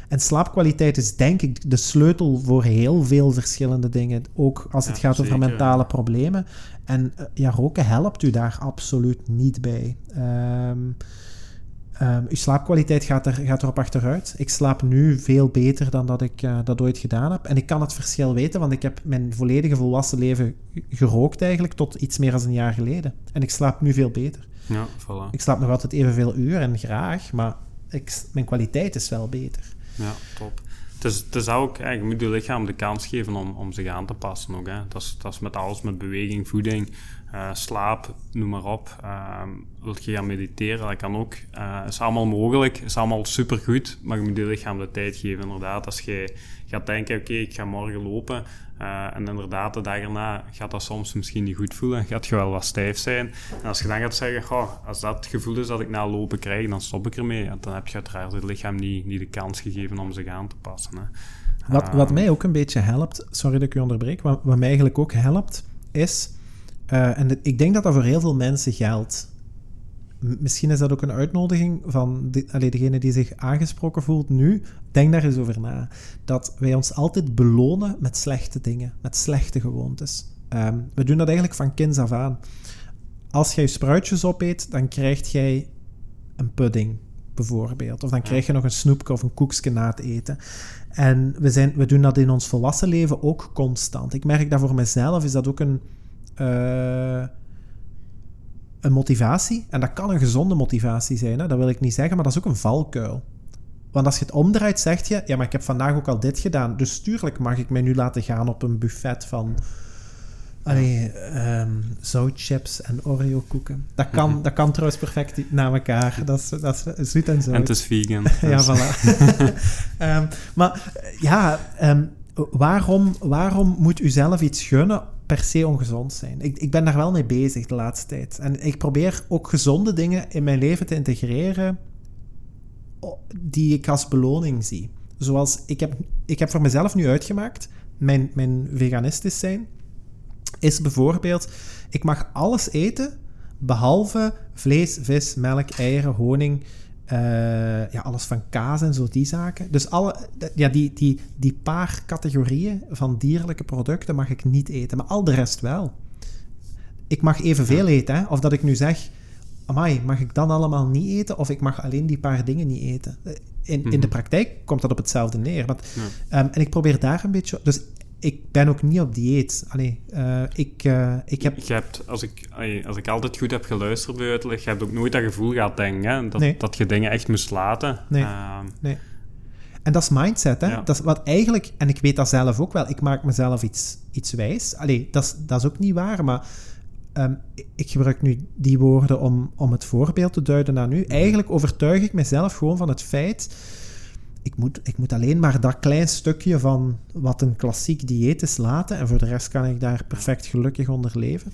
En slaapkwaliteit is denk ik de sleutel voor heel veel verschillende dingen. Ook als het gaat over mentale problemen. En uh, ja, roken helpt u daar absoluut niet bij. Um, Um, uw slaapkwaliteit gaat, er, gaat erop achteruit. Ik slaap nu veel beter dan dat ik uh, dat ooit gedaan heb. En ik kan het verschil weten, want ik heb mijn volledige volwassen leven gerookt eigenlijk tot iets meer dan een jaar geleden. En ik slaap nu veel beter. Ja, voilà. Ik slaap nog altijd evenveel uur en graag, maar ik, mijn kwaliteit is wel beter. Ja, top. Het is, het is ook, je moet je lichaam de kans geven om, om zich aan te passen ook. Hè. Dat, is, dat is met alles, met beweging, voeding. Uh, slaap, noem maar op. Uh, wil je gaan mediteren, dat kan ook. Uh, is allemaal mogelijk, is allemaal supergoed, maar je moet je lichaam de tijd geven. Inderdaad, als je gaat denken, oké, ik ga morgen lopen, uh, en inderdaad, de dag erna gaat dat soms misschien niet goed voelen, gaat je wel wat stijf zijn. En als je dan gaat zeggen, goh, als dat het gevoel is dat ik na lopen krijg, dan stop ik ermee. Dan heb je uiteraard het lichaam niet, niet de kans gegeven om zich aan te passen. Hè. Wat, wat mij ook een beetje helpt, sorry dat ik u onderbreek, wat, wat mij eigenlijk ook helpt, is uh, en ik denk dat dat voor heel veel mensen geldt. Misschien is dat ook een uitnodiging van de, allee, degene die zich aangesproken voelt nu. Denk daar eens over na. Dat wij ons altijd belonen met slechte dingen, met slechte gewoontes. Um, we doen dat eigenlijk van kinds af aan. Als jij spruitjes opeet, dan krijg jij een pudding, bijvoorbeeld. Of dan krijg je nog een snoepje of een koekje na het eten. En we, zijn, we doen dat in ons volwassen leven ook constant. Ik merk dat voor mezelf is dat ook een uh, een motivatie. En dat kan een gezonde motivatie zijn, hè? dat wil ik niet zeggen, maar dat is ook een valkuil. Want als je het omdraait, zeg je: Ja, maar ik heb vandaag ook al dit gedaan. Dus stuurlijk mag ik mij nu laten gaan op een buffet van. Allee, um, zoutchips en Oreo-koeken. Dat kan, mhm. dat kan trouwens perfect na elkaar. Dat is, dat is zoet en zout. En het is vegan. ja, dus. voilà. um, maar ja, um, waarom, waarom moet u zelf iets gunnen per se ongezond zijn. Ik, ik ben daar wel mee bezig de laatste tijd. En ik probeer ook gezonde dingen in mijn leven te integreren die ik als beloning zie. Zoals ik heb, ik heb voor mezelf nu uitgemaakt, mijn, mijn veganistisch zijn, is bijvoorbeeld, ik mag alles eten behalve vlees, vis, melk, eieren, honing, uh, ja, alles van kaas en zo, die zaken. Dus alle, ja, die, die, die paar categorieën van dierlijke producten mag ik niet eten, maar al de rest wel. Ik mag evenveel eten, hè? of dat ik nu zeg, amai, mag ik dan allemaal niet eten, of ik mag alleen die paar dingen niet eten. Eh, in, in de mhm. praktijk komt dat op hetzelfde neer. Want, um, en ik probeer daar een beetje... Dus ik ben ook niet op dieet. Allee, uh, ik, uh, ik heb... Je hebt, als ik, als ik altijd goed heb geluisterd bij uitleg, je hebt ook nooit dat gevoel gehad, denk hè? Dat, nee. dat je dingen echt moest laten. Nee. Uh, nee. En dat is mindset, hè? Ja. Dat is wat eigenlijk... En ik weet dat zelf ook wel. Ik maak mezelf iets, iets wijs. Allee, dat is, dat is ook niet waar, maar... Um, ik gebruik nu die woorden om, om het voorbeeld te duiden naar nu. Eigenlijk overtuig ik mezelf gewoon van het feit ik moet, ik moet alleen maar dat klein stukje van wat een klassiek dieet is laten. En voor de rest kan ik daar perfect gelukkig onder leven.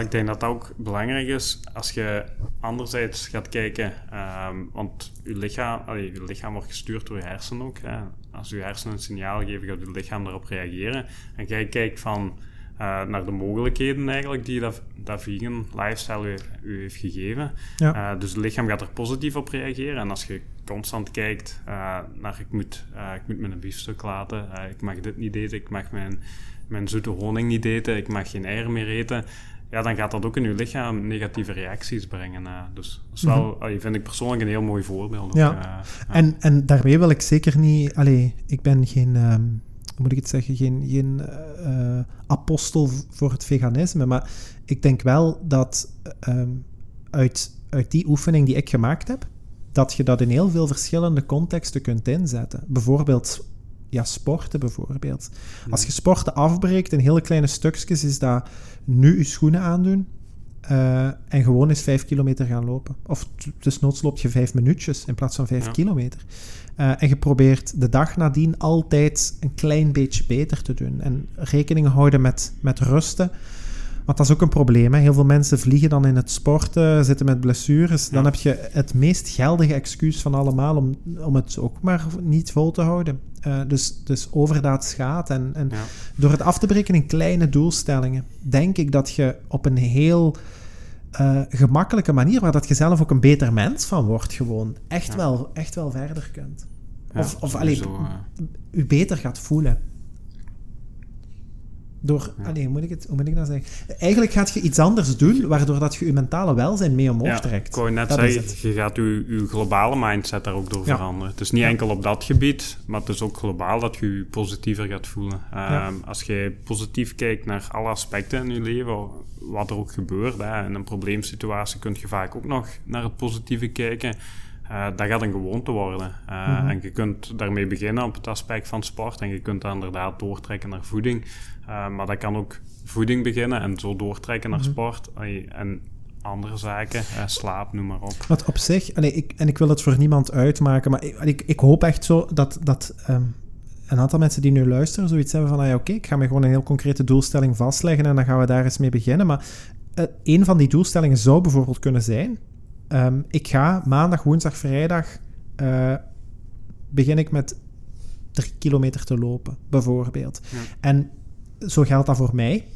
Ik denk dat dat ook belangrijk is als je anderzijds gaat kijken, um, want je lichaam, allee, je lichaam wordt gestuurd door je hersenen ook. Hè. Als je hersenen een signaal geven, gaat je lichaam daarop reageren. En jij kijkt van uh, naar de mogelijkheden eigenlijk die dat, dat vegan lifestyle u, u heeft gegeven. Ja. Uh, dus het lichaam gaat er positief op reageren. En als je constant kijkt uh, naar ik moet, ik moet mijn biefstuk laten, ik mag dit niet eten, ik mag mijn, mijn zoete honing niet eten, ik mag geen eieren meer eten ja, dan gaat dat ook in je lichaam negatieve reacties brengen. Uh, dus dat is wel, mm vind ik persoonlijk een heel mooi voorbeeld. Ja. Ook, uh, En, en daarmee wil ik zeker niet... Allee, ik ben geen... Um, hoe moet ik het zeggen? Geen, geen uh, apostel voor het veganisme. Maar ik denk wel dat um, uit, uit die oefening die ik gemaakt heb, dat je dat in heel veel verschillende contexten kunt inzetten. Bijvoorbeeld ja, sporten bijvoorbeeld. Als je sporten afbreekt in hele kleine stukjes, is dat nu je schoenen aandoen uh, en gewoon eens vijf kilometer gaan lopen. Of dus noods loop je vijf minuutjes in plaats van vijf kilometer. Uh, en je probeert de dag nadien altijd een klein beetje beter te doen. En rekening houden met, met rusten. Want dat is ook een probleem. Hè. Heel veel mensen vliegen dan in het sporten, zitten met blessures. Dan heb je het meest geldige excuus van allemaal om, om het ook maar niet vol te houden. Uh, dus, dus overdaad schaadt. En, en door het af te breken in kleine doelstellingen, denk ik dat je op een heel uh, gemakkelijke manier, waar dat je zelf ook een beter mens van wordt, gewoon echt, wel, echt wel verder kunt. of of alleen, u beter gaat voelen. Door, ja. hoe, moet ik het, hoe moet ik dat zeggen? Eigenlijk gaat je iets anders doen, waardoor dat je je mentale welzijn mee omhoog trekt. Ik wou net dat zeggen, je gaat je, je globale mindset daar ook door veranderen. Het is niet enkel op dat gebied, maar het is ook globaal dat je je positiever gaat voelen. Um, als je positief kijkt naar alle aspecten in je leven, wat er ook gebeurt, hè, in een probleemsituatie kun je vaak ook nog naar het positieve kijken. Uh, dat gaat een gewoonte worden. Uh, mm -hmm. En je kunt daarmee beginnen op het aspect van sport en je kunt dat inderdaad doortrekken naar voeding. Uh, maar dat kan ook voeding beginnen en zo doortrekken naar -hmm. sport en andere zaken, slaap, noem maar op. Wat op zich, allee, ik, en ik wil het voor niemand uitmaken, maar ik, ik, ik hoop echt zo dat, dat um, een aantal mensen die nu luisteren zoiets hebben van, ah ja, oké, ik ga me gewoon een heel concrete doelstelling vastleggen en dan gaan we daar eens mee beginnen. Maar een van die doelstellingen zou bijvoorbeeld kunnen zijn, Um, ik ga maandag, woensdag, vrijdag uh, begin ik met drie kilometer te lopen, bijvoorbeeld. Ja. En zo geldt dat voor mij.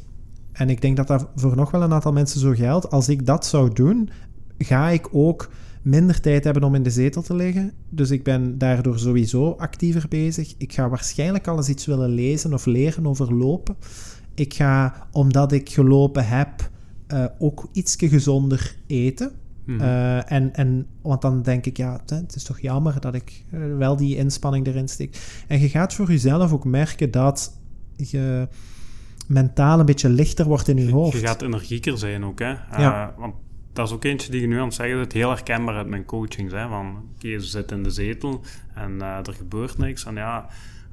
En ik denk dat dat voor nog wel een aantal mensen zo geldt. Als ik dat zou doen, ga ik ook minder tijd hebben om in de zetel te liggen. Dus ik ben daardoor sowieso actiever bezig. Ik ga waarschijnlijk alles iets willen lezen of leren over lopen. Ik ga, omdat ik gelopen heb, uh, ook iets gezonder eten. Mm en, en, want dan denk ik, ja, het is toch jammer dat ik eh, wel die inspanning erin steek. En je gaat voor jezelf ook merken dat je mentaal een beetje lichter wordt in je hoofd. Je gaat energieker zijn ook, hè. Ja. Uh, want dat is ook eentje die je nu aan het zeggen het heel herkenbaar uit mijn coachings. Hè, van, je zit in de zetel en uh, er gebeurt niks. En ja,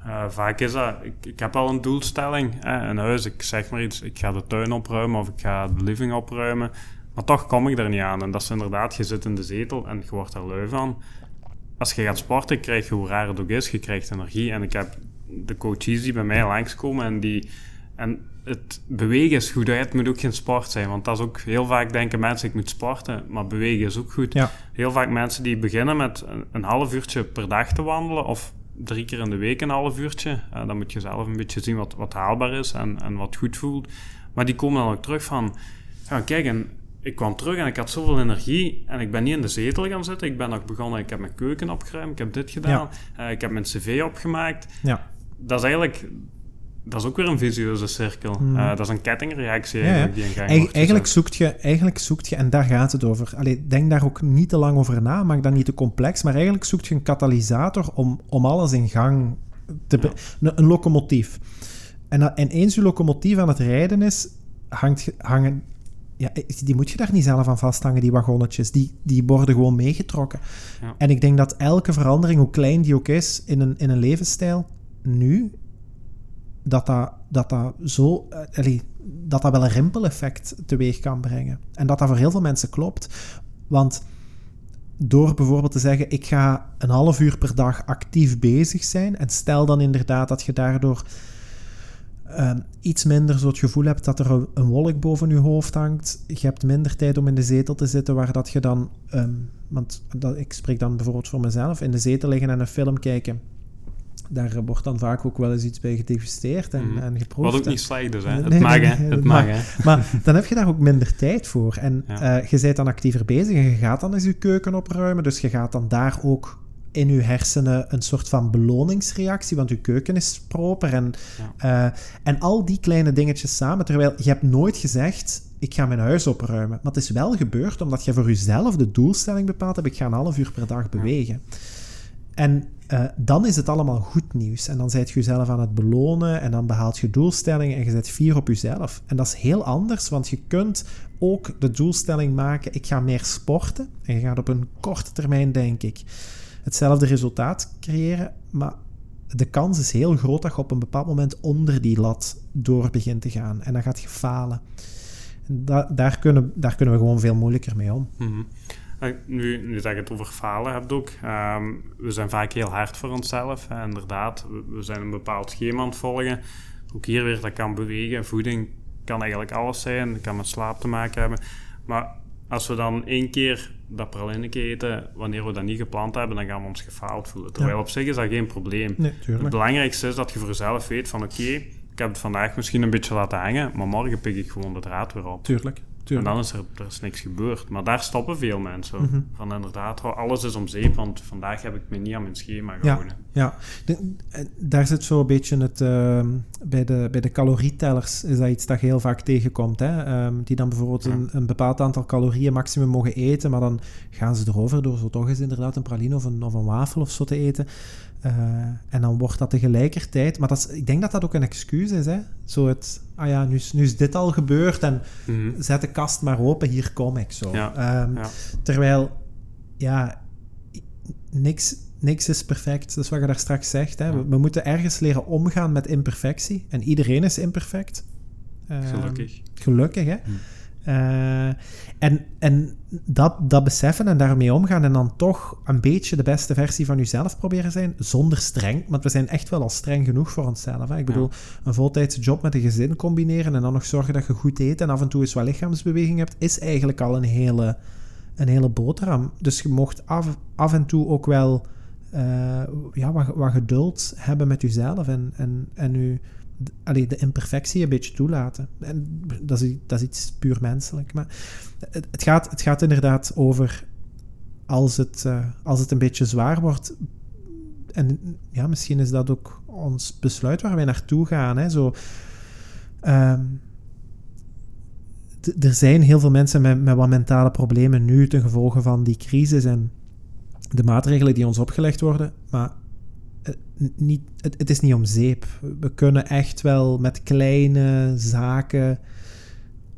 uh, vaak is dat, ik, ik, heb al een doelstelling, hè, een huis, ik zeg maar iets, ik ga de tuin opruimen of ik ga de living opruimen. Maar toch kom ik er niet aan. En dat is inderdaad, je zit in de zetel en je wordt er lui van. Als je gaat sporten, krijg je, hoe raar het ook is, je krijgt energie. En ik heb de coaches die bij mij langskomen en die... En het bewegen is goed, het moet ook geen sport zijn. Want dat is ook heel vaak denken mensen, ik moet sporten, maar bewegen is ook goed. Ja. Heel vaak mensen die beginnen met een, een, half uurtje per dag te wandelen, of drie keer in de week een half uurtje. Uh, dan moet je zelf een beetje zien wat, wat haalbaar is en, en wat goed voelt. Maar die komen dan ook terug van, ja, kijk, en ik kwam terug en ik had zoveel energie en ik ben niet in de zetel gaan zitten. Ik ben nog begonnen, ik heb mijn keuken opgeruimd, ik heb dit gedaan, ja. uh, ik heb mijn cv opgemaakt. Ja. Dat is eigenlijk, dat is ook weer een visueuze cirkel. Mm. Uh, dat is een kettingreactie eigenlijk, ja, die in gang Eig eigenlijk zoekt, je, eigenlijk zoekt je, en daar gaat het over. Allee, denk daar ook niet te lang over na, maak dat niet te complex, maar eigenlijk zoekt je een katalysator om, om alles in gang te... Een, een, locomotief. En, en eens je locomotief aan het rijden is, hangt, hangen ja, die moet je daar niet zelf aan vasthangen, die wagonnetjes. Die, die worden gewoon meegetrokken. Ja. En ik denk dat elke verandering, hoe klein die ook is in een, in een levensstijl, nu, dat dat, dat, dat. Uh, dat dat wel een rimpeleffect teweeg kan brengen. En dat dat voor heel veel mensen klopt. Want door bijvoorbeeld te zeggen, ik ga een half uur per dag actief bezig zijn, en stel dan inderdaad dat je daardoor um, iets minder zo het gevoel hebt dat er een, wolk boven je hoofd hangt. Je hebt minder tijd om in de zetel te zitten, waar dat je dan... Um, want dat, ik spreek dan bijvoorbeeld voor mezelf. In de zetel liggen en een film kijken daar wordt dan vaak ook wel eens iets bij gedegusteerd en, Mhm. en geproefd. Wat ook niet slecht is, hè. Het nee, mag, hè. Het het mag, hè. Maar dan heb je daar ook minder tijd voor. En Ja. eh, je bent dan actiever bezig en je gaat dan eens je keuken opruimen. Dus je gaat dan daar ook in je hersenen een soort van beloningsreactie, want je keuken is proper. En, eh, en al die kleine dingetjes samen. Terwijl je hebt nooit gezegd, ik ga mijn huis opruimen. Maar het is wel gebeurd omdat je voor jezelf de doelstelling bepaald hebt, ik ga een half uur per dag bewegen. En eh, dan is het allemaal goed nieuws. En dan zijt je jezelf aan het belonen en dan behaalt je doelstellingen en je zet fier op jezelf. En dat is heel anders, want je kunt ook de doelstelling maken, ik ga meer sporten. En je gaat op een korte termijn, denk ik, hetzelfde resultaat creëren. Maar de kans is heel groot dat je op een bepaald moment onder die lat door begint te gaan. En dan gaat je falen. En da- daar, kunnen, daar kunnen we gewoon veel moeilijker mee om. Eh, Nu, nu dat je het over falen hebt ook, ehm, we zijn vaak heel hard voor onszelf. Inderdaad, we, we zijn een bepaald schema aan het volgen. Ook hier weer, dat kan bewegen, voeding kan eigenlijk alles zijn. Dat kan met slaap te maken hebben. Maar als we dan één keer dat pralineke eten, wanneer we dat niet gepland hebben, dan gaan we ons gefaald voelen. Terwijl Ja. op zich is dat geen probleem. Nee, Het belangrijkste is dat je voor jezelf weet van oké, ik heb het vandaag misschien een beetje laten hangen, maar morgen pik ik gewoon de draad weer op. Tuurlijk. En dan is er, er is niks gebeurd. Maar daar stoppen veel mensen. Mhm. Van inderdaad, alles is om zeep, want vandaag heb ik me niet aan mijn schema Ja. gehouden. Ja, de- eh, daar zit zo een beetje het... ehm, bij, de, bij de calorietellers is dat iets dat je heel vaak tegenkomt. Hè? Ehm, die dan bijvoorbeeld Ja. een, een bepaald aantal calorieën maximum mogen eten, maar dan gaan ze erover door zo toch eens inderdaad een praline of een, of een wafel of zo te eten. Eh, en dan wordt dat tegelijkertijd... Maar dat is, ik denk dat dat ook een excuus is. Hè? Zo het... Ah ja, nu is, nu is dit al gebeurd en Mhm. zet de kast maar open, hier kom ik zo. Ja, Ehm, ja. Terwijl, ja, niks, niks is perfect. Dat is wat je daar straks zegt. Hè. We, Ja. we moeten ergens leren omgaan met imperfectie. En iedereen is imperfect. Ehm, Gelukkig. gelukkig, hè. Hm. Eh, en en dat, dat beseffen en daarmee omgaan en dan toch een beetje de beste versie van jezelf proberen zijn, zonder streng, want we zijn echt wel al streng genoeg voor onszelf. Hè? Ik bedoel, een voltijdse job met een gezin combineren en dan nog zorgen dat je goed eet en af en toe eens wat lichaamsbeweging hebt, is eigenlijk al een hele, een hele boterham. Dus je mocht af, af en toe ook wel eh, ja, wat, wat geduld hebben met jezelf en, en, en je, d- allee, de imperfectie een beetje toelaten. En dat is, dat is iets puur menselijk. Maar het, gaat, het gaat inderdaad over als het, eh, als het een beetje zwaar wordt. En ja, misschien is dat ook ons besluit waar wij naartoe gaan. Hè? Zo, ehm, er zijn heel veel mensen met, met wat mentale problemen nu ten gevolge van die crisis en de maatregelen die ons opgelegd worden. Maar niet, het, het is niet om zeep. We kunnen echt wel met kleine zaken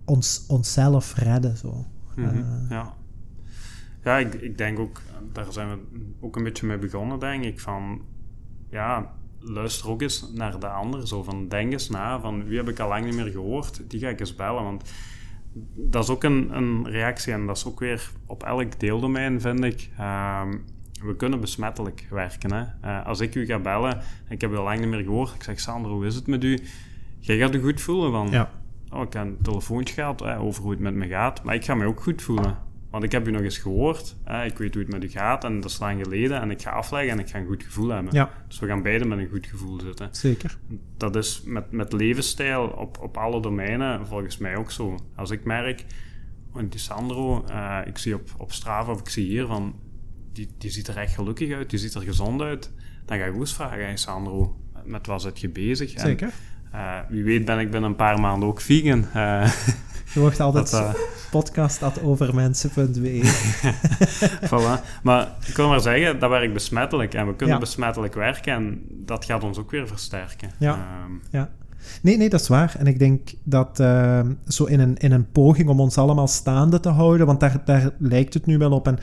ons, onszelf redden. Zo. Mhm, Eh, ja. Ja, ik, ik denk ook, daar zijn we ook een beetje mee begonnen, denk ik. Van, ja, luister ook eens naar de ander. Zo van, denk eens na, van wie heb ik al lang niet meer gehoord? Die ga ik eens bellen, want dat is ook een, een reactie en dat is ook weer op elk deeldomein, vind ik. Ehm, we kunnen besmettelijk werken. Hè? Eh, als ik u ga bellen, ik heb u al lang niet meer gehoord, ik zeg, Sander, hoe is het met u? Jij gaat je goed voelen, van, ja. oh, ik heb een telefoontje gehad eh, over hoe het met me gaat, maar ik ga me ook goed voelen. Want ik heb u nog eens gehoord, eh, ik weet hoe het met u gaat en dat is lang geleden en ik ga afleggen en ik ga een goed gevoel hebben. ja, Dus we gaan beide met een goed gevoel zitten. zeker. Dat is met, met levensstijl op, op alle domeinen volgens mij ook zo. Als ik merk, oh, die Sandro, ik zie op, op Strava of ik zie hier van, die, die ziet er echt gelukkig uit, die ziet er gezond uit, dan ga ik ook eens vragen, hey Sandro, met wat zit je bezig? En, Zeker. eh, wie weet ben ik binnen een paar maanden ook vegan. Eh, Je wordt altijd dat, eh, podcast.overmensen.be. voilà. Maar ik wil maar zeggen, dat werkt besmettelijk en we kunnen Ja. besmettelijk werken en dat gaat ons ook weer versterken. Ja. Ehm, Ja. Nee, nee, dat is waar. En ik denk dat zo in een, in een poging om ons allemaal staande te houden, want daar, daar lijkt het nu wel op. En,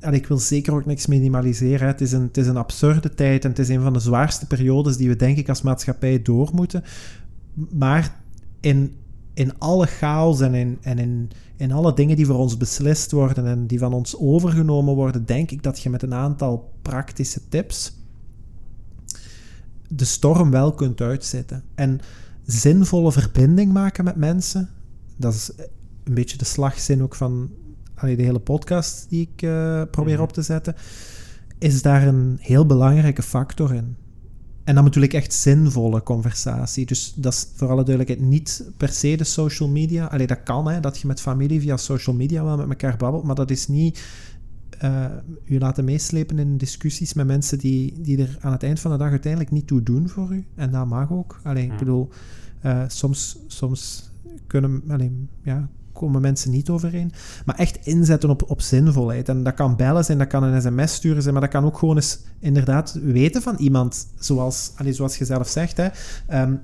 en ik wil zeker ook niks minimaliseren. Het is, een, het is een absurde tijd en het is een van de zwaarste periodes die we denk ik als maatschappij door moeten. Maar in, in alle chaos en, in, en in, in alle dingen die voor ons beslist worden en die van ons overgenomen worden, denk ik dat je met een aantal praktische tips de storm wel kunt uitzitten. En zinvolle verbinding maken met mensen, dat is een beetje de slagzin ook van allee, de hele podcast die ik eh, probeer Mhm. op te zetten, is daar een heel belangrijke factor in. en dan ik echt zinvolle conversatie. Dus dat is voor alle duidelijkheid niet per se de social media. Allee, dat kan, hè, dat je met familie via social media wel met elkaar babbelt, maar dat is niet uh, u laten meeslepen in discussies met mensen die, die er aan het eind van de dag uiteindelijk niet toe doen voor u. En dat mag ook. Allee, ik bedoel, uh, soms, soms kunnen, allee, ja, komen mensen niet overeen. Maar echt inzetten op, op zinvolheid. En dat kan bellen zijn, dat kan een sms sturen zijn, maar dat kan ook gewoon eens inderdaad weten van iemand, zoals, allee, zoals je zelf zegt. Hè, um,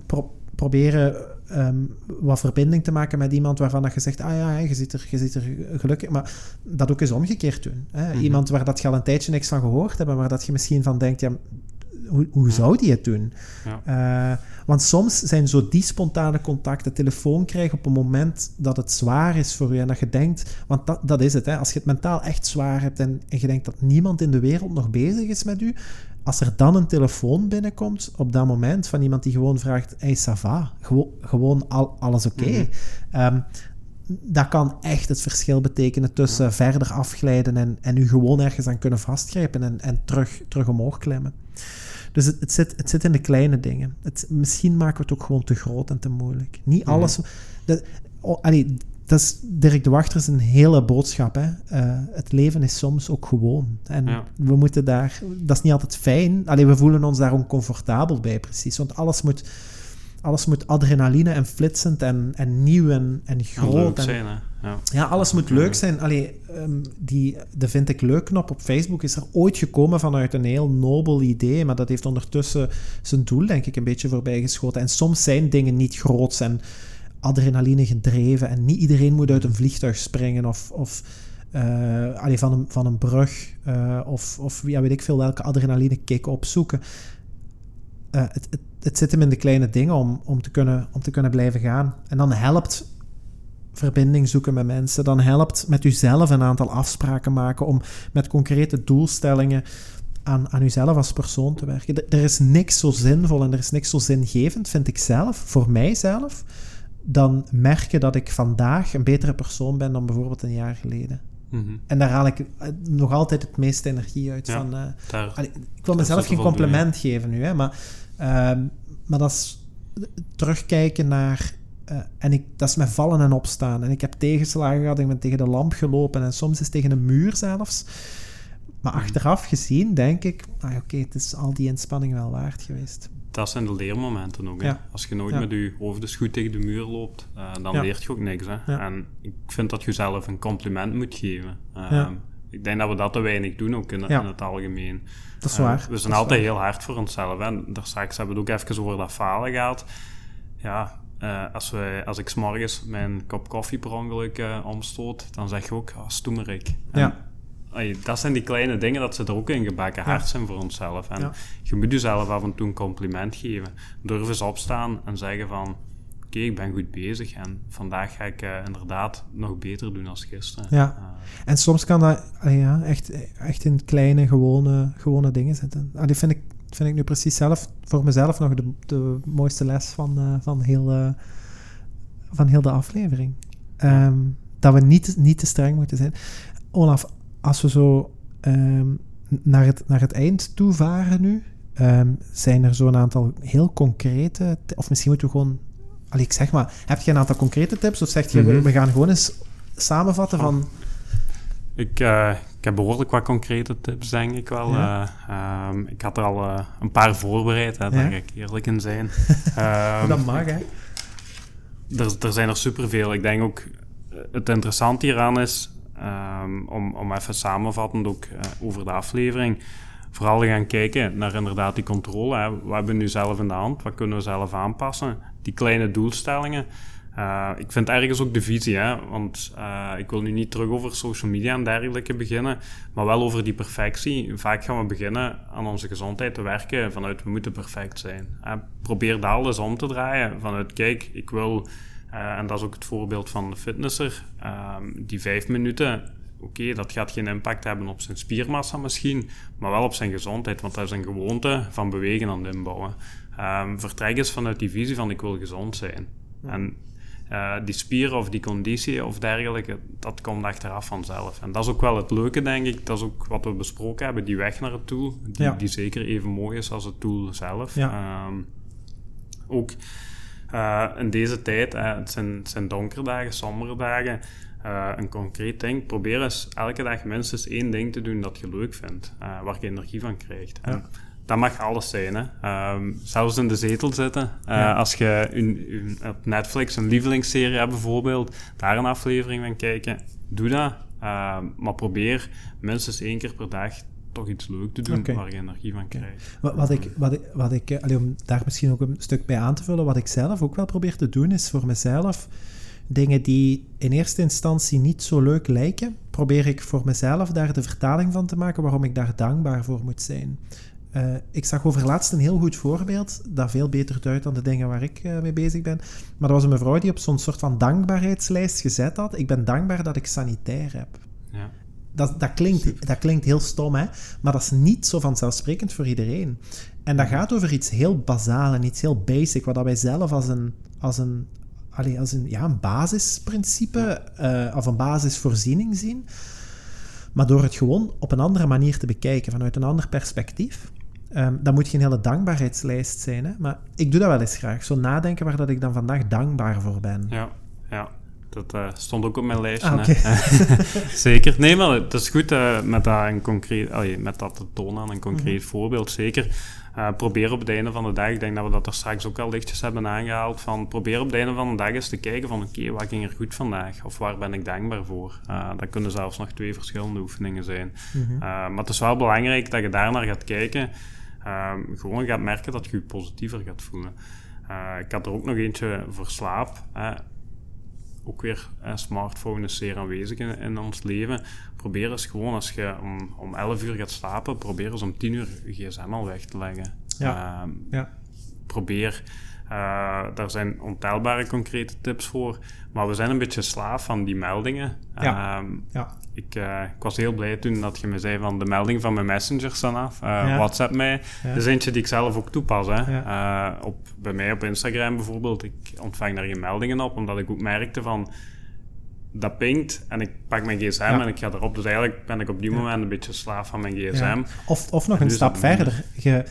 proberen um, wat verbinding te maken met iemand waarvan dat je zegt, ah ja, je zit er, je zit er gelukkig, maar dat ook eens omgekeerd doen. Hè? Mhm. Iemand waar dat je al een tijdje niks van gehoord hebt, maar dat je misschien van denkt, ja, hoe, hoe zou die het doen? Ja. Uh, want soms zijn zo die spontane contacten, telefoon krijgen op een moment dat het zwaar is voor je en dat je denkt, want dat, dat is het, hè, als je het mentaal echt zwaar hebt en, en je denkt dat niemand in de wereld nog bezig is met u, als er dan een telefoon binnenkomt op dat moment van iemand die gewoon vraagt: Hey, Sava, gewoon, gewoon al, alles oké. Okay. Mhm. Ehm, dat kan echt het verschil betekenen tussen verder afglijden en, en u gewoon ergens aan kunnen vastgrijpen en, en terug, terug omhoog klimmen. Dus het, het, zit, het zit in de kleine dingen. Het, misschien maken we het ook gewoon te groot en te moeilijk. Niet mhm. alles. Dat, oh, allee, dat is, Dirk de Wachter is een hele boodschap. Hè? Uh, het leven is soms ook gewoon. En we moeten daar... Dat is niet altijd fijn. Alleen we voelen ons daar oncomfortabel bij, precies. Want alles moet, alles moet adrenaline en flitsend en, en nieuw en, en groot. En, zijn, Ja. ja. alles moet leuk zijn. Allee, um, die, de vind ik leuk knop op Facebook is er ooit gekomen vanuit een heel nobel idee, maar dat heeft ondertussen zijn doel, denk ik, een beetje voorbijgeschoten. En soms zijn dingen niet groot en adrenaline gedreven. En niet iedereen moet uit een vliegtuig springen of, of uh, van, een, van een brug. Uh, of, of ja, weet ik veel welke adrenaline kick opzoeken. Uh, het, het, het, zit hem in de kleine dingen om, om, te kunnen, om te kunnen blijven gaan. En dan helpt verbinding zoeken met mensen. Dan helpt met uzelf een aantal afspraken maken om met concrete doelstellingen aan, aan uzelf als persoon te werken. Er is niks zo zinvol en er is niks zo zingevend, vind ik zelf, voor mijzelf, dan merken dat ik vandaag een betere persoon ben dan bijvoorbeeld een jaar geleden. Mhm. En daar haal ik eh, nog altijd het meeste energie uit. van, uh, ik wil mezelf geen compliment geven nu, hè, maar, uh, maar dat is terugkijken naar. Uh, en ik, dat is met vallen en opstaan. En ik heb tegenslagen gehad, ik ben tegen de lamp gelopen en soms is tegen een muur zelfs. Maar mhm. achteraf gezien denk ik, ah, oké, het is al die inspanning wel waard geweest dat zijn de leermomenten ook. Hè. Als je nooit met je hoofd goed tegen de muur loopt, uh, dan leert je ook niks. Hè. En ik vind dat je jezelf een compliment moet geven. Uh, ik denk dat we dat te weinig doen, ook in, in het algemeen. Dat is waar. Uh, we zijn altijd heel hard voor onszelf. En daar straks hebben we het ook even over dat falen gehad. Ja, uh, als, we, als ik s'morgens mijn kop koffie per ongeluk omstoot, dan zeg je ook, oh, stoemerik. ja dat zijn die kleine dingen dat ze er ook in gebakken hard zijn voor onszelf. En je moet jezelf af en toe een compliment geven. Durf eens opstaan en zeggen van... Ik ben goed bezig en vandaag ga ik uh, inderdaad nog beter doen als gisteren. Ja, uh, en soms kan dat ja, echt, echt in kleine, gewone, gewone dingen zitten. Ah, die vind ik, vind ik nu precies zelf, voor mezelf nog de, de mooiste les van, uh, van, heel, van heel de aflevering. Um, dat we niet, niet te streng moeten zijn. Olaf, als we zo um, naar, het, naar het eind toe varen nu, um, zijn er zo'n aantal heel concrete, of misschien moeten we gewoon, allee, ik zeg maar, heb je een aantal concrete tips of zeg je, mm -hmm. we gaan gewoon eens samenvatten van... Oh. Ik, uh, ik heb behoorlijk wat concrete tips, denk ik wel. Ja. Uh, um, ik had er al uh, een paar voorbereid, hè, daar ga ik eerlijk in zijn. Dat mag, hè? Er, er zijn er superveel. Ik denk ook, het interessante hieraan is, Um, om, om even samenvattend ook over de aflevering vooral gaan kijken naar inderdaad die controle. Hè. Wat hebben we nu zelf in de hand? Wat kunnen we zelf aanpassen? Die kleine doelstellingen. Uh, ik vind ergens ook de visie, hè? want uh, ik wil nu niet terug over social media en dergelijke beginnen, maar wel over die perfectie. Vaak gaan we beginnen aan onze gezondheid te werken vanuit we moeten perfect zijn. Probeer daar alles om te draaien vanuit kijk, ik wil en dat is ook het voorbeeld van de fitnesser. Um, die vijf minuten, oké, dat gaat geen impact hebben op zijn spiermassa misschien, maar wel op zijn gezondheid, want dat is een gewoonte van bewegen aan het inbouwen. Um, vertrek eens vanuit die visie van ik wil gezond zijn. En uh, die spieren of die conditie of dergelijke, dat komt achteraf vanzelf. En dat is ook wel het leuke, denk ik. Dat is ook wat we besproken hebben, die weg naar het doel, die, die zeker even mooi is als het doel zelf. Ja. Um, ook uh, in deze tijd, uh, het, zijn, het zijn donkere dagen, sombere dagen, uh, een concreet ding. Probeer eens elke dag minstens één ding te doen dat je leuk vindt, waar je energie van krijgt. Ja dat mag alles zijn. Hè. Um, zelfs in de zetel zitten. Uh, Als je een, op Netflix een lievelingsserie hebt bijvoorbeeld, daar een aflevering van kijken, doe dat. Uh, maar probeer minstens één keer per dag toch iets leuk te doen okay. waar je energie van krijgt. Wat, wat ik, wat ik, wat ik allee, om daar misschien ook een stuk bij aan te vullen, wat ik zelf ook wel probeer te doen, is voor mezelf dingen die in eerste instantie niet zo leuk lijken, probeer ik voor mezelf daar de vertaling van te maken waarom ik daar dankbaar voor moet zijn. Uh, ik zag over laatst een heel goed voorbeeld, dat veel beter duidt dan de dingen waar ik uh, mee bezig ben. Maar er was een mevrouw die op zo'n soort van dankbaarheidslijst gezet had. Ik ben dankbaar dat ik sanitair heb. Ja. Dat, dat, klinkt, dat klinkt heel stom, hè? maar dat is niet zo vanzelfsprekend voor iedereen. En dat gaat over iets heel bazaal en iets heel basic, wat wij zelf als een, als een, allez, als een, ja, een basisprincipe uh, of een basisvoorziening zien. Maar door het gewoon op een andere manier te bekijken, vanuit een ander perspectief, Um, dat moet geen hele dankbaarheidslijst zijn. Hè? Maar ik doe dat wel eens graag. Zo nadenken waar dat ik dan vandaag dankbaar voor ben. Ja, ja. Dat uh, stond ook op mijn lijstje. Ah, zeker. Nee, maar het is goed uh, met, dat een concreet, allee, met dat te tonen aan een concreet mm -hmm. voorbeeld. Zeker. Uh, probeer op het einde van de dag, ik denk dat we dat er straks ook al lichtjes hebben aangehaald, van probeer op het einde van de dag eens te kijken van oké, okay, wat ging er goed vandaag? Of waar ben ik dankbaar voor? Uh, dat kunnen zelfs nog twee verschillende oefeningen zijn. Mm -hmm. uh, maar het is wel belangrijk dat je daar naar gaat kijken. Um, gewoon gaat merken dat je je positiever gaat voelen. Ik had er ook nog eentje voor slaap. ook weer, een smartphone is zeer aanwezig in, in, ons leven. Probeer eens gewoon, als je om, om 11 uur gaat slapen, probeer eens om 10 uur je gsm al weg te leggen. Ja. Uh, ja. Probeer uh, daar zijn ontelbare concrete tips voor. Maar we zijn een beetje slaaf van die meldingen. Ja. Uh, ja. Ik, uh, ik, was heel blij toen dat je me zei van de melding van mijn messenger staan af. Ja. WhatsApp mij. Ja. Dat is eentje die ik zelf ook toepas. Hè. op, bij mij op Instagram bijvoorbeeld. Ik ontvang daar geen meldingen op, omdat ik ook merkte van dat pingt en ik pak mijn gsm en ik ga erop. Dus eigenlijk ben ik op die moment een beetje slaaf van mijn gsm. Of, of nog een stap verder. Je,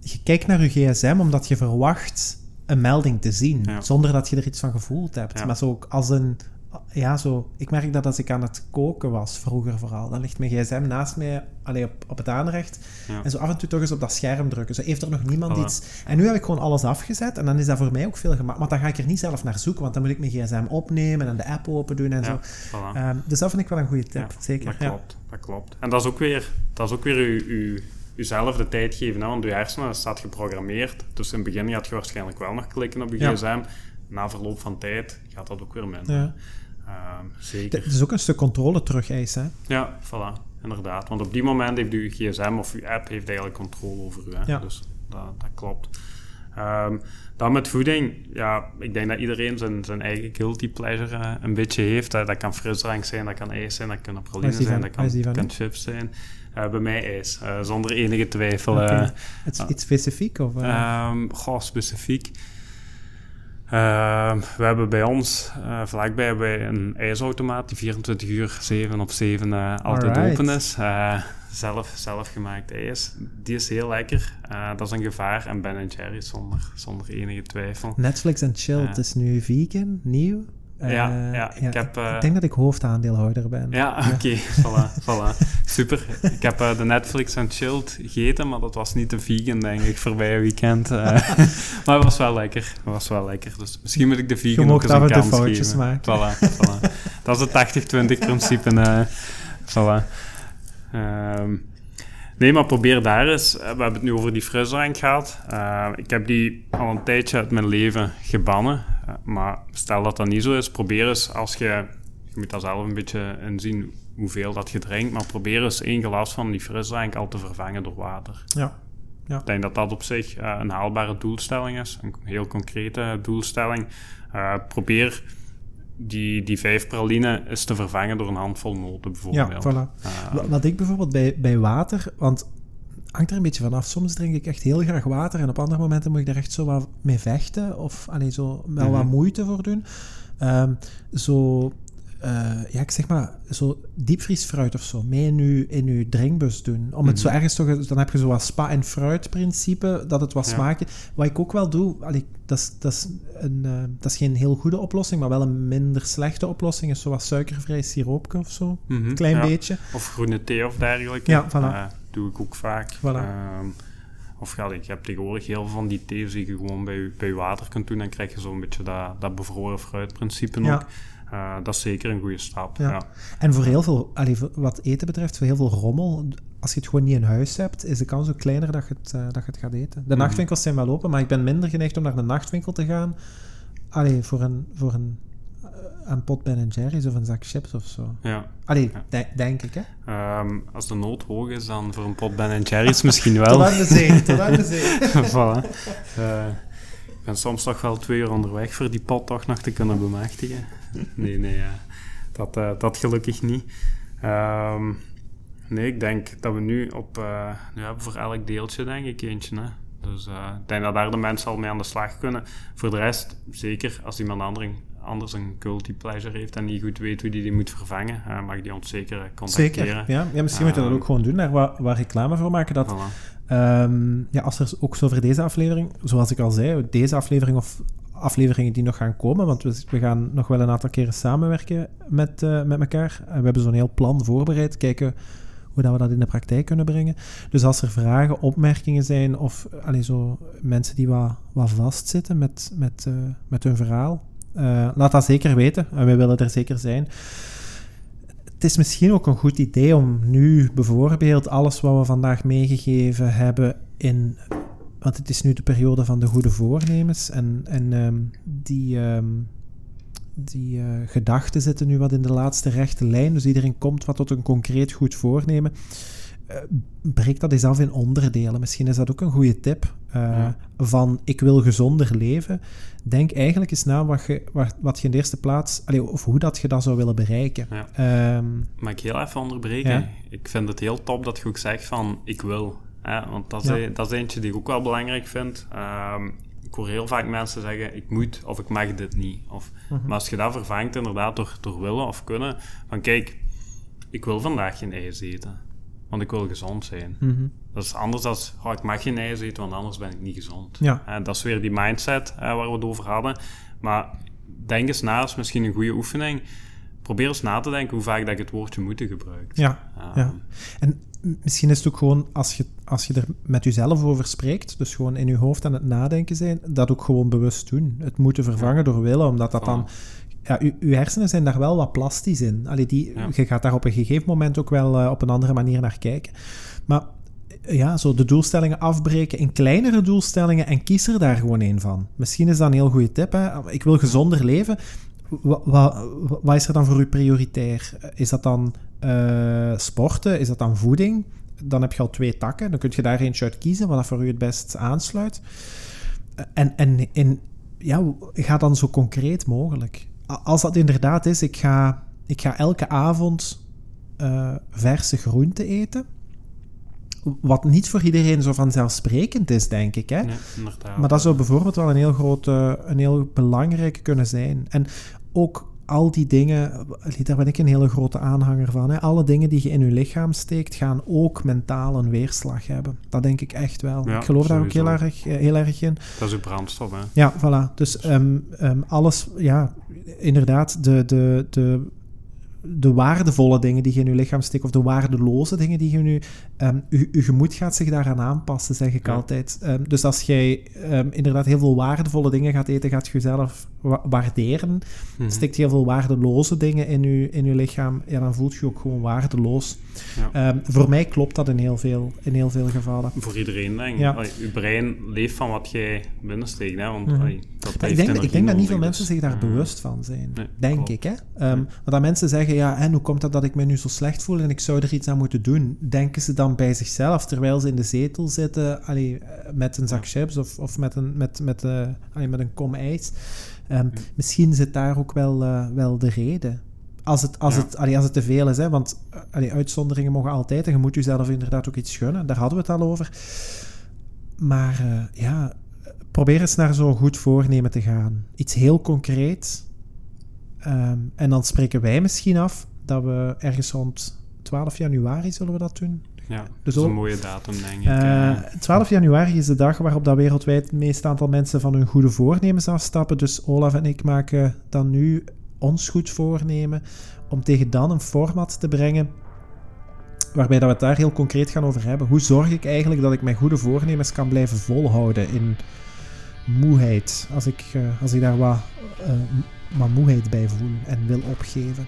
je kijkt naar je gsm omdat je verwacht een melding te zien, zonder dat je er iets van gevoeld hebt. Maar zo als een... Ja, zo... Ik merk dat als ik aan het koken was, vroeger vooral, dan ligt mijn gsm naast mij, alleen op, op het aanrecht, en zo af en toe toch eens op dat scherm drukken. Zo heeft er nog niemand iets... En nu heb ik gewoon alles afgezet, en dan is dat voor mij ook veel gemaakt. Maar dan ga ik er niet zelf naar zoeken, want dan moet ik mijn gsm opnemen en de app open doen en zo. Um, dus dat vind ik wel een goede tip, zeker. Dat klopt, dat klopt. En dat is ook weer, dat is ook weer uw, uw jezelf de tijd geven. Hè? Want je hersenen staat geprogrammeerd. Dus in het begin gaat je waarschijnlijk wel nog klikken op je gsm. Na verloop van tijd gaat dat ook weer minder. Ja. Uh, zeker. Het is ook een stuk controle terug eisen. Ja, voilà. Inderdaad. Want op die moment heeft je gsm of je app heeft eigenlijk controle over u. Hè? Ja. Dus dat, dat klopt. Um, dan met voeding, ja, ik denk dat iedereen zijn, zijn eigen guilty pleasure uh, een beetje heeft. Uh, dat kan frisdrank zijn, dat kan ijs zijn, dat kan praline zijn, dat kan, kan chips zijn. Uh, bij mij is, uh, zonder enige twijfel. Okay. Iets, iets, specifiek? Of, um, goh, specifiek. Ehm, we hebben bij ons vlakbij bij een ijsautomaat die 24 uur 7 op 7 altijd Alright. open is. zelf, zelfgemaakt ijs. Die is heel lekker. dat is een gevaar. En Ben Jerry zonder, zonder enige twijfel. Netflix en Chill is nu vegan, nieuw. Ja, uh, ja, ik, heb, ik denk dat ik hoofdaandeelhouder ben. Ja, oké, okay, voilà, voilà. Super. Ik heb uh, de Netflix en Chilled gegeten, maar dat was niet de vegan, denk ik, voorbij weekend. maar het was wel lekker. Het was wel lekker. Dus misschien moet ik de vegan ook eens een kans geven. Maken. Voilà, voilà. Dat is het 80-20 principe. voilà. Um, Nee, maar probeer daar eens. We hebben het nu over die frisdrank gehad. Uh, ik heb die al een tijdje uit mijn leven gebannen. Maar stel dat dat niet zo is, probeer eens als je... Je moet daar zelf een beetje inzien hoeveel dat je drinkt. Maar probeer eens één glas van die frisdrank al te vervangen door water. Ja. ja. Ik denk dat dat op zich uh, een haalbare doelstelling is. Een heel concrete doelstelling. probeer die, die vijf praline is te vervangen door een handvol noten bijvoorbeeld. Ja, voilà. Uh, Wat ik bijvoorbeeld bij, bij water, want hangt er een beetje vanaf. Soms drink ik echt heel graag water en op andere momenten moet ik daar echt zo wat mee vechten of allee, zo wel wat Mhm. moeite voor doen. Ehm, zo, eh, ja, ik zeg maar, zo diepvriesfruit of zo, mee in je, in uw drinkbus doen. Om het zo Mhm. ergens toch, dan heb je zo wat spa- en fruit principe, dat het wat Ja. smaakje. Wat ik ook wel doe, allee, dat, is, dat, is een, eh, dat is geen heel goede oplossing, maar wel een minder slechte oplossing, is zo wat suikervrij siroopje of zo. Een klein ja. beetje. Of groene thee of dergelijke. Ja, voilà. Eh, doe ik ook vaak. Voilà. Ehm, of ja, ik heb tegenwoordig heel veel van die thee die je gewoon bij, je- bij je water kunt doen. Dan krijg je zo'n beetje dat, dat bevroren fruitprincipe Ja. ook. Eh, dat is zeker een goede stap. Ja. Ja. En voor heel veel, allee, wat eten betreft, voor heel veel rommel, als je het gewoon niet in huis hebt, is de kans ook kleiner dat je het, eh, dat je het gaat eten. De Mhm. nachtwinkels zijn wel open, maar ik ben minder geneigd om naar de nachtwinkel te gaan. Allee, voor een, voor een, een pot Ben Jerry's of een zak chips of zo. Ja. Allee, Ja. de- denk ik, hè? Ehm, als de nood hoog is, dan voor een pot Ben Jerry's misschien Tot wel. aan de zee, tot aan de zee. voilà. Eh, ik ben soms toch wel twee uur onderweg voor die pot toch nog te kunnen bemachtigen. Nee, nee, ja. dat, eh, dat gelukkig niet. Ehm, nee, ik denk dat we nu op... eh nu hebben voor elk deeltje denk ik eentje. Hè? Dus ik denk dat daar de mensen al mee aan de slag kunnen. Voor de rest, zeker als iemand ander- anders een guilty pleasure heeft en niet goed weet hoe die die moet vervangen, eh, mag die ons zeker contacteren. Zeker, ja. ja misschien moet je dat Ehm, ook gewoon doen, daar wat, wat reclame voor maken. Dat, Voilà. Ehm, ja, als er ook zo voor deze aflevering, zoals ik al zei, deze aflevering of afleveringen die nog gaan komen, want we, we gaan nog wel een aantal keren samenwerken met, eh, met elkaar. We hebben zo'n heel plan voorbereid, kijken hoe dat we dat in de praktijk kunnen brengen. Dus als er vragen, opmerkingen zijn of allee, zo, mensen die wat, wat vastzitten met, met, eh, met hun verhaal, eh, laat dat zeker weten. En wij willen er zeker zijn. Het is misschien ook een goed idee om nu bijvoorbeeld alles wat we vandaag meegegeven hebben in. Want het is nu de periode van de goede voornemens. En, en ehm, die, ehm, die eh, gedachten zitten nu wat in de laatste rechte lijn. Dus iedereen komt wat tot een concreet goed voornemen. Eh, breek dat eens af in onderdelen. Misschien is dat ook een goede tip. eh, Ja. Van ik wil gezonder leven. Denk eigenlijk eens na wat je, wat, wat je in de eerste plaats. allee, of hoe dat je dat zou willen bereiken. Ja. Ehm, Mag ik heel even onderbreken? Ja. Ik vind het heel top dat je ook zegt van ik wil. Hè? Want dat is, e- dat is eentje die ik ook wel belangrijk vind. Ehm, ik hoor heel vaak mensen zeggen ik moet of ik mag dit niet. Of, Mhm. Maar als je dat vervangt inderdaad door, door willen of kunnen. Van kijk, ik wil vandaag geen ijs eten. Want ik wil gezond zijn. mhm. Dat is anders dan, oh, ik mag geen ijs eten, want anders ben ik niet gezond. Ja. Eh, dat is weer die mindset eh, waar we het over hadden. Maar denk eens na, is misschien een goede oefening. Probeer eens na te denken hoe vaak dat je het woordje moeten gebruikt. Ja, Ehm, ja. En misschien is het ook gewoon, als je, als je er met jezelf over spreekt, dus gewoon in je hoofd aan het nadenken zijn, dat ook gewoon bewust doen. Het moeten vervangen door willen, omdat dat dan... Ja, je hersenen zijn daar wel wat plastisch in. Allee, die, Ja. Je gaat daar op een gegeven moment ook wel eh, op een andere manier naar kijken. Maar eh, ja, zo de doelstellingen afbreken in kleinere doelstellingen en kies er daar gewoon één van. Misschien is dat een heel goede tip. Hè? Ik wil gezonder leven. Wat, wat, wat is er dan voor u prioritair? Is dat dan eh, sporten? Is dat dan voeding? Dan heb je al twee takken. Dan kun je daar eentje uit kiezen, wat dat voor u het best aansluit. En, en in, ja, ga dan zo concreet mogelijk. Als dat inderdaad is, ik ga, ik ga elke avond eh, verse groenten eten. Wat niet voor iedereen zo vanzelfsprekend is, denk ik. Hè? nee. Maar dat zou bijvoorbeeld wel een heel grote, een heel belangrijke kunnen zijn. En ook al die dingen, allee, daar ben ik een hele grote aanhanger van. Hè. Alle dingen die je in je lichaam steekt, gaan ook mentaal een weerslag hebben. Dat denk ik echt wel. Ja, ik geloof daar ook heel erg, eh, heel erg in. Dat is ook brandstof, hè. Ja, voilà. Dus ehm, ehm, alles, ja, inderdaad, de, de, de, de waardevolle dingen die je in je lichaam steekt, of de waardeloze dingen die je nu... ehm je, je gemoed gaat zich daaraan aanpassen, zeg ik Ja. altijd. Ehm, dus als jij ehm, inderdaad heel veel waardevolle dingen gaat eten, gaat je jezelf wa- waarderen. Mhm. Steekt heel veel waardeloze dingen in je, in je lichaam, ja, dan voelt je je ook gewoon waardeloos. Ja. Ehm, voor mij klopt dat in heel veel, in heel veel gevallen. Voor iedereen, denk ik. Ja. Allee, brein leeft van wat jij binnensteekt, hè. Want Mhm. allee, dat Maar ik denk, ik denk dat niet veel mensen dus, zich daar eh, bewust van zijn. nee, denk klopt. ik, hè? Ehm, Want dat mensen zeggen, ja, en hoe komt het dat ik me nu zo slecht voel en ik zou er iets aan moeten doen? Denken ze dan bij zichzelf, terwijl ze in de zetel zitten, allee, eh, met een zak chips of, of met, een, met, met, allee, met een kom ijs? Ehm, Misschien zit daar ook wel, eh, wel de reden. als het, als Ja. het, allee, als het te veel is, hè, want uitzonderingen mogen altijd en je moet jezelf inderdaad ook iets gunnen. Daar hadden we het al over. Maar ja, probeer eens naar zo'n goed voornemen te gaan. Iets heel concreet. Ehm, en dan spreken wij misschien af dat we ergens rond 12 januari zullen we dat doen. Ja, Dus dat is een mooie datum, denk ik. Eh, eh. 12 januari is de dag waarop dat wereldwijd het meeste aantal mensen van hun goede voornemens afstappen. Dus Olaf en ik maken dan nu ons goed voornemen om tegen dan een format te brengen waarbij dat we het daar heel concreet gaan over hebben. Hoe zorg ik eigenlijk dat ik mijn goede voornemens kan blijven volhouden in moeheid, als ik, eh, als ik daar wat, eh, wat moeheid bij voel en wil opgeven.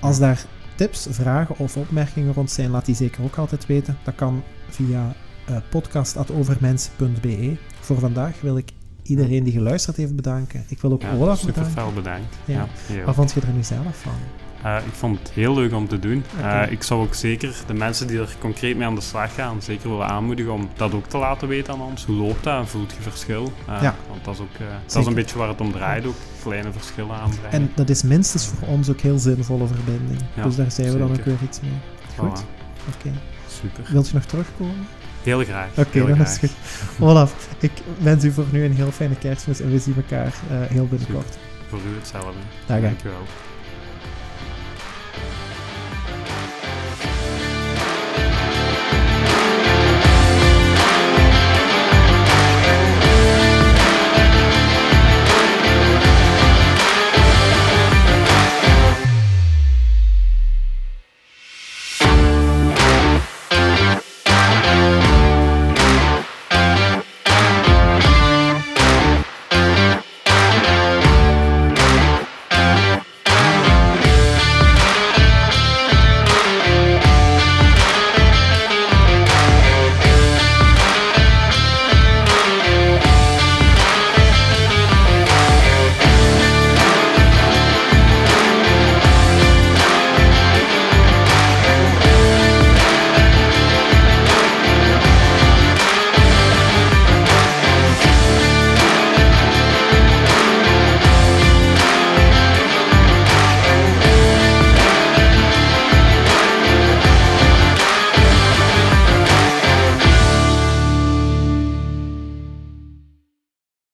Als daar tips, vragen of opmerkingen rond zijn, laat die zeker ook altijd weten. Dat kan via eh podcast.overmensen.be. Voor vandaag wil ik iedereen die geluisterd heeft bedanken. Ik wil ook Ja, Olaf bedanken. fel bedankt. Ja. Ja. heel. Wat vond je er nu zelf van? Eh, ik vond het heel leuk om te doen. Eh, ik zou ook zeker de mensen die er concreet mee aan de slag gaan, zeker willen aanmoedigen om dat ook te laten weten aan ons. Hoe loopt dat? Voelt je verschil? Eh, Ja. Want dat is ook dat is een beetje waar het om draait, ook kleine verschillen aanbrengen. En dat is minstens voor ons ook heel zinvolle verbinding. Ja, dus daar zijn we dan ook weer iets mee. Goed, Voilà. oké. Super. Wilt je nog terugkomen? Heel graag. Oké, dan graag. is het goed. Olaf, ik wens u voor nu een heel fijne kerstmis en we zien elkaar heel binnenkort. Voor u hetzelfde. Dag. Dankjewel.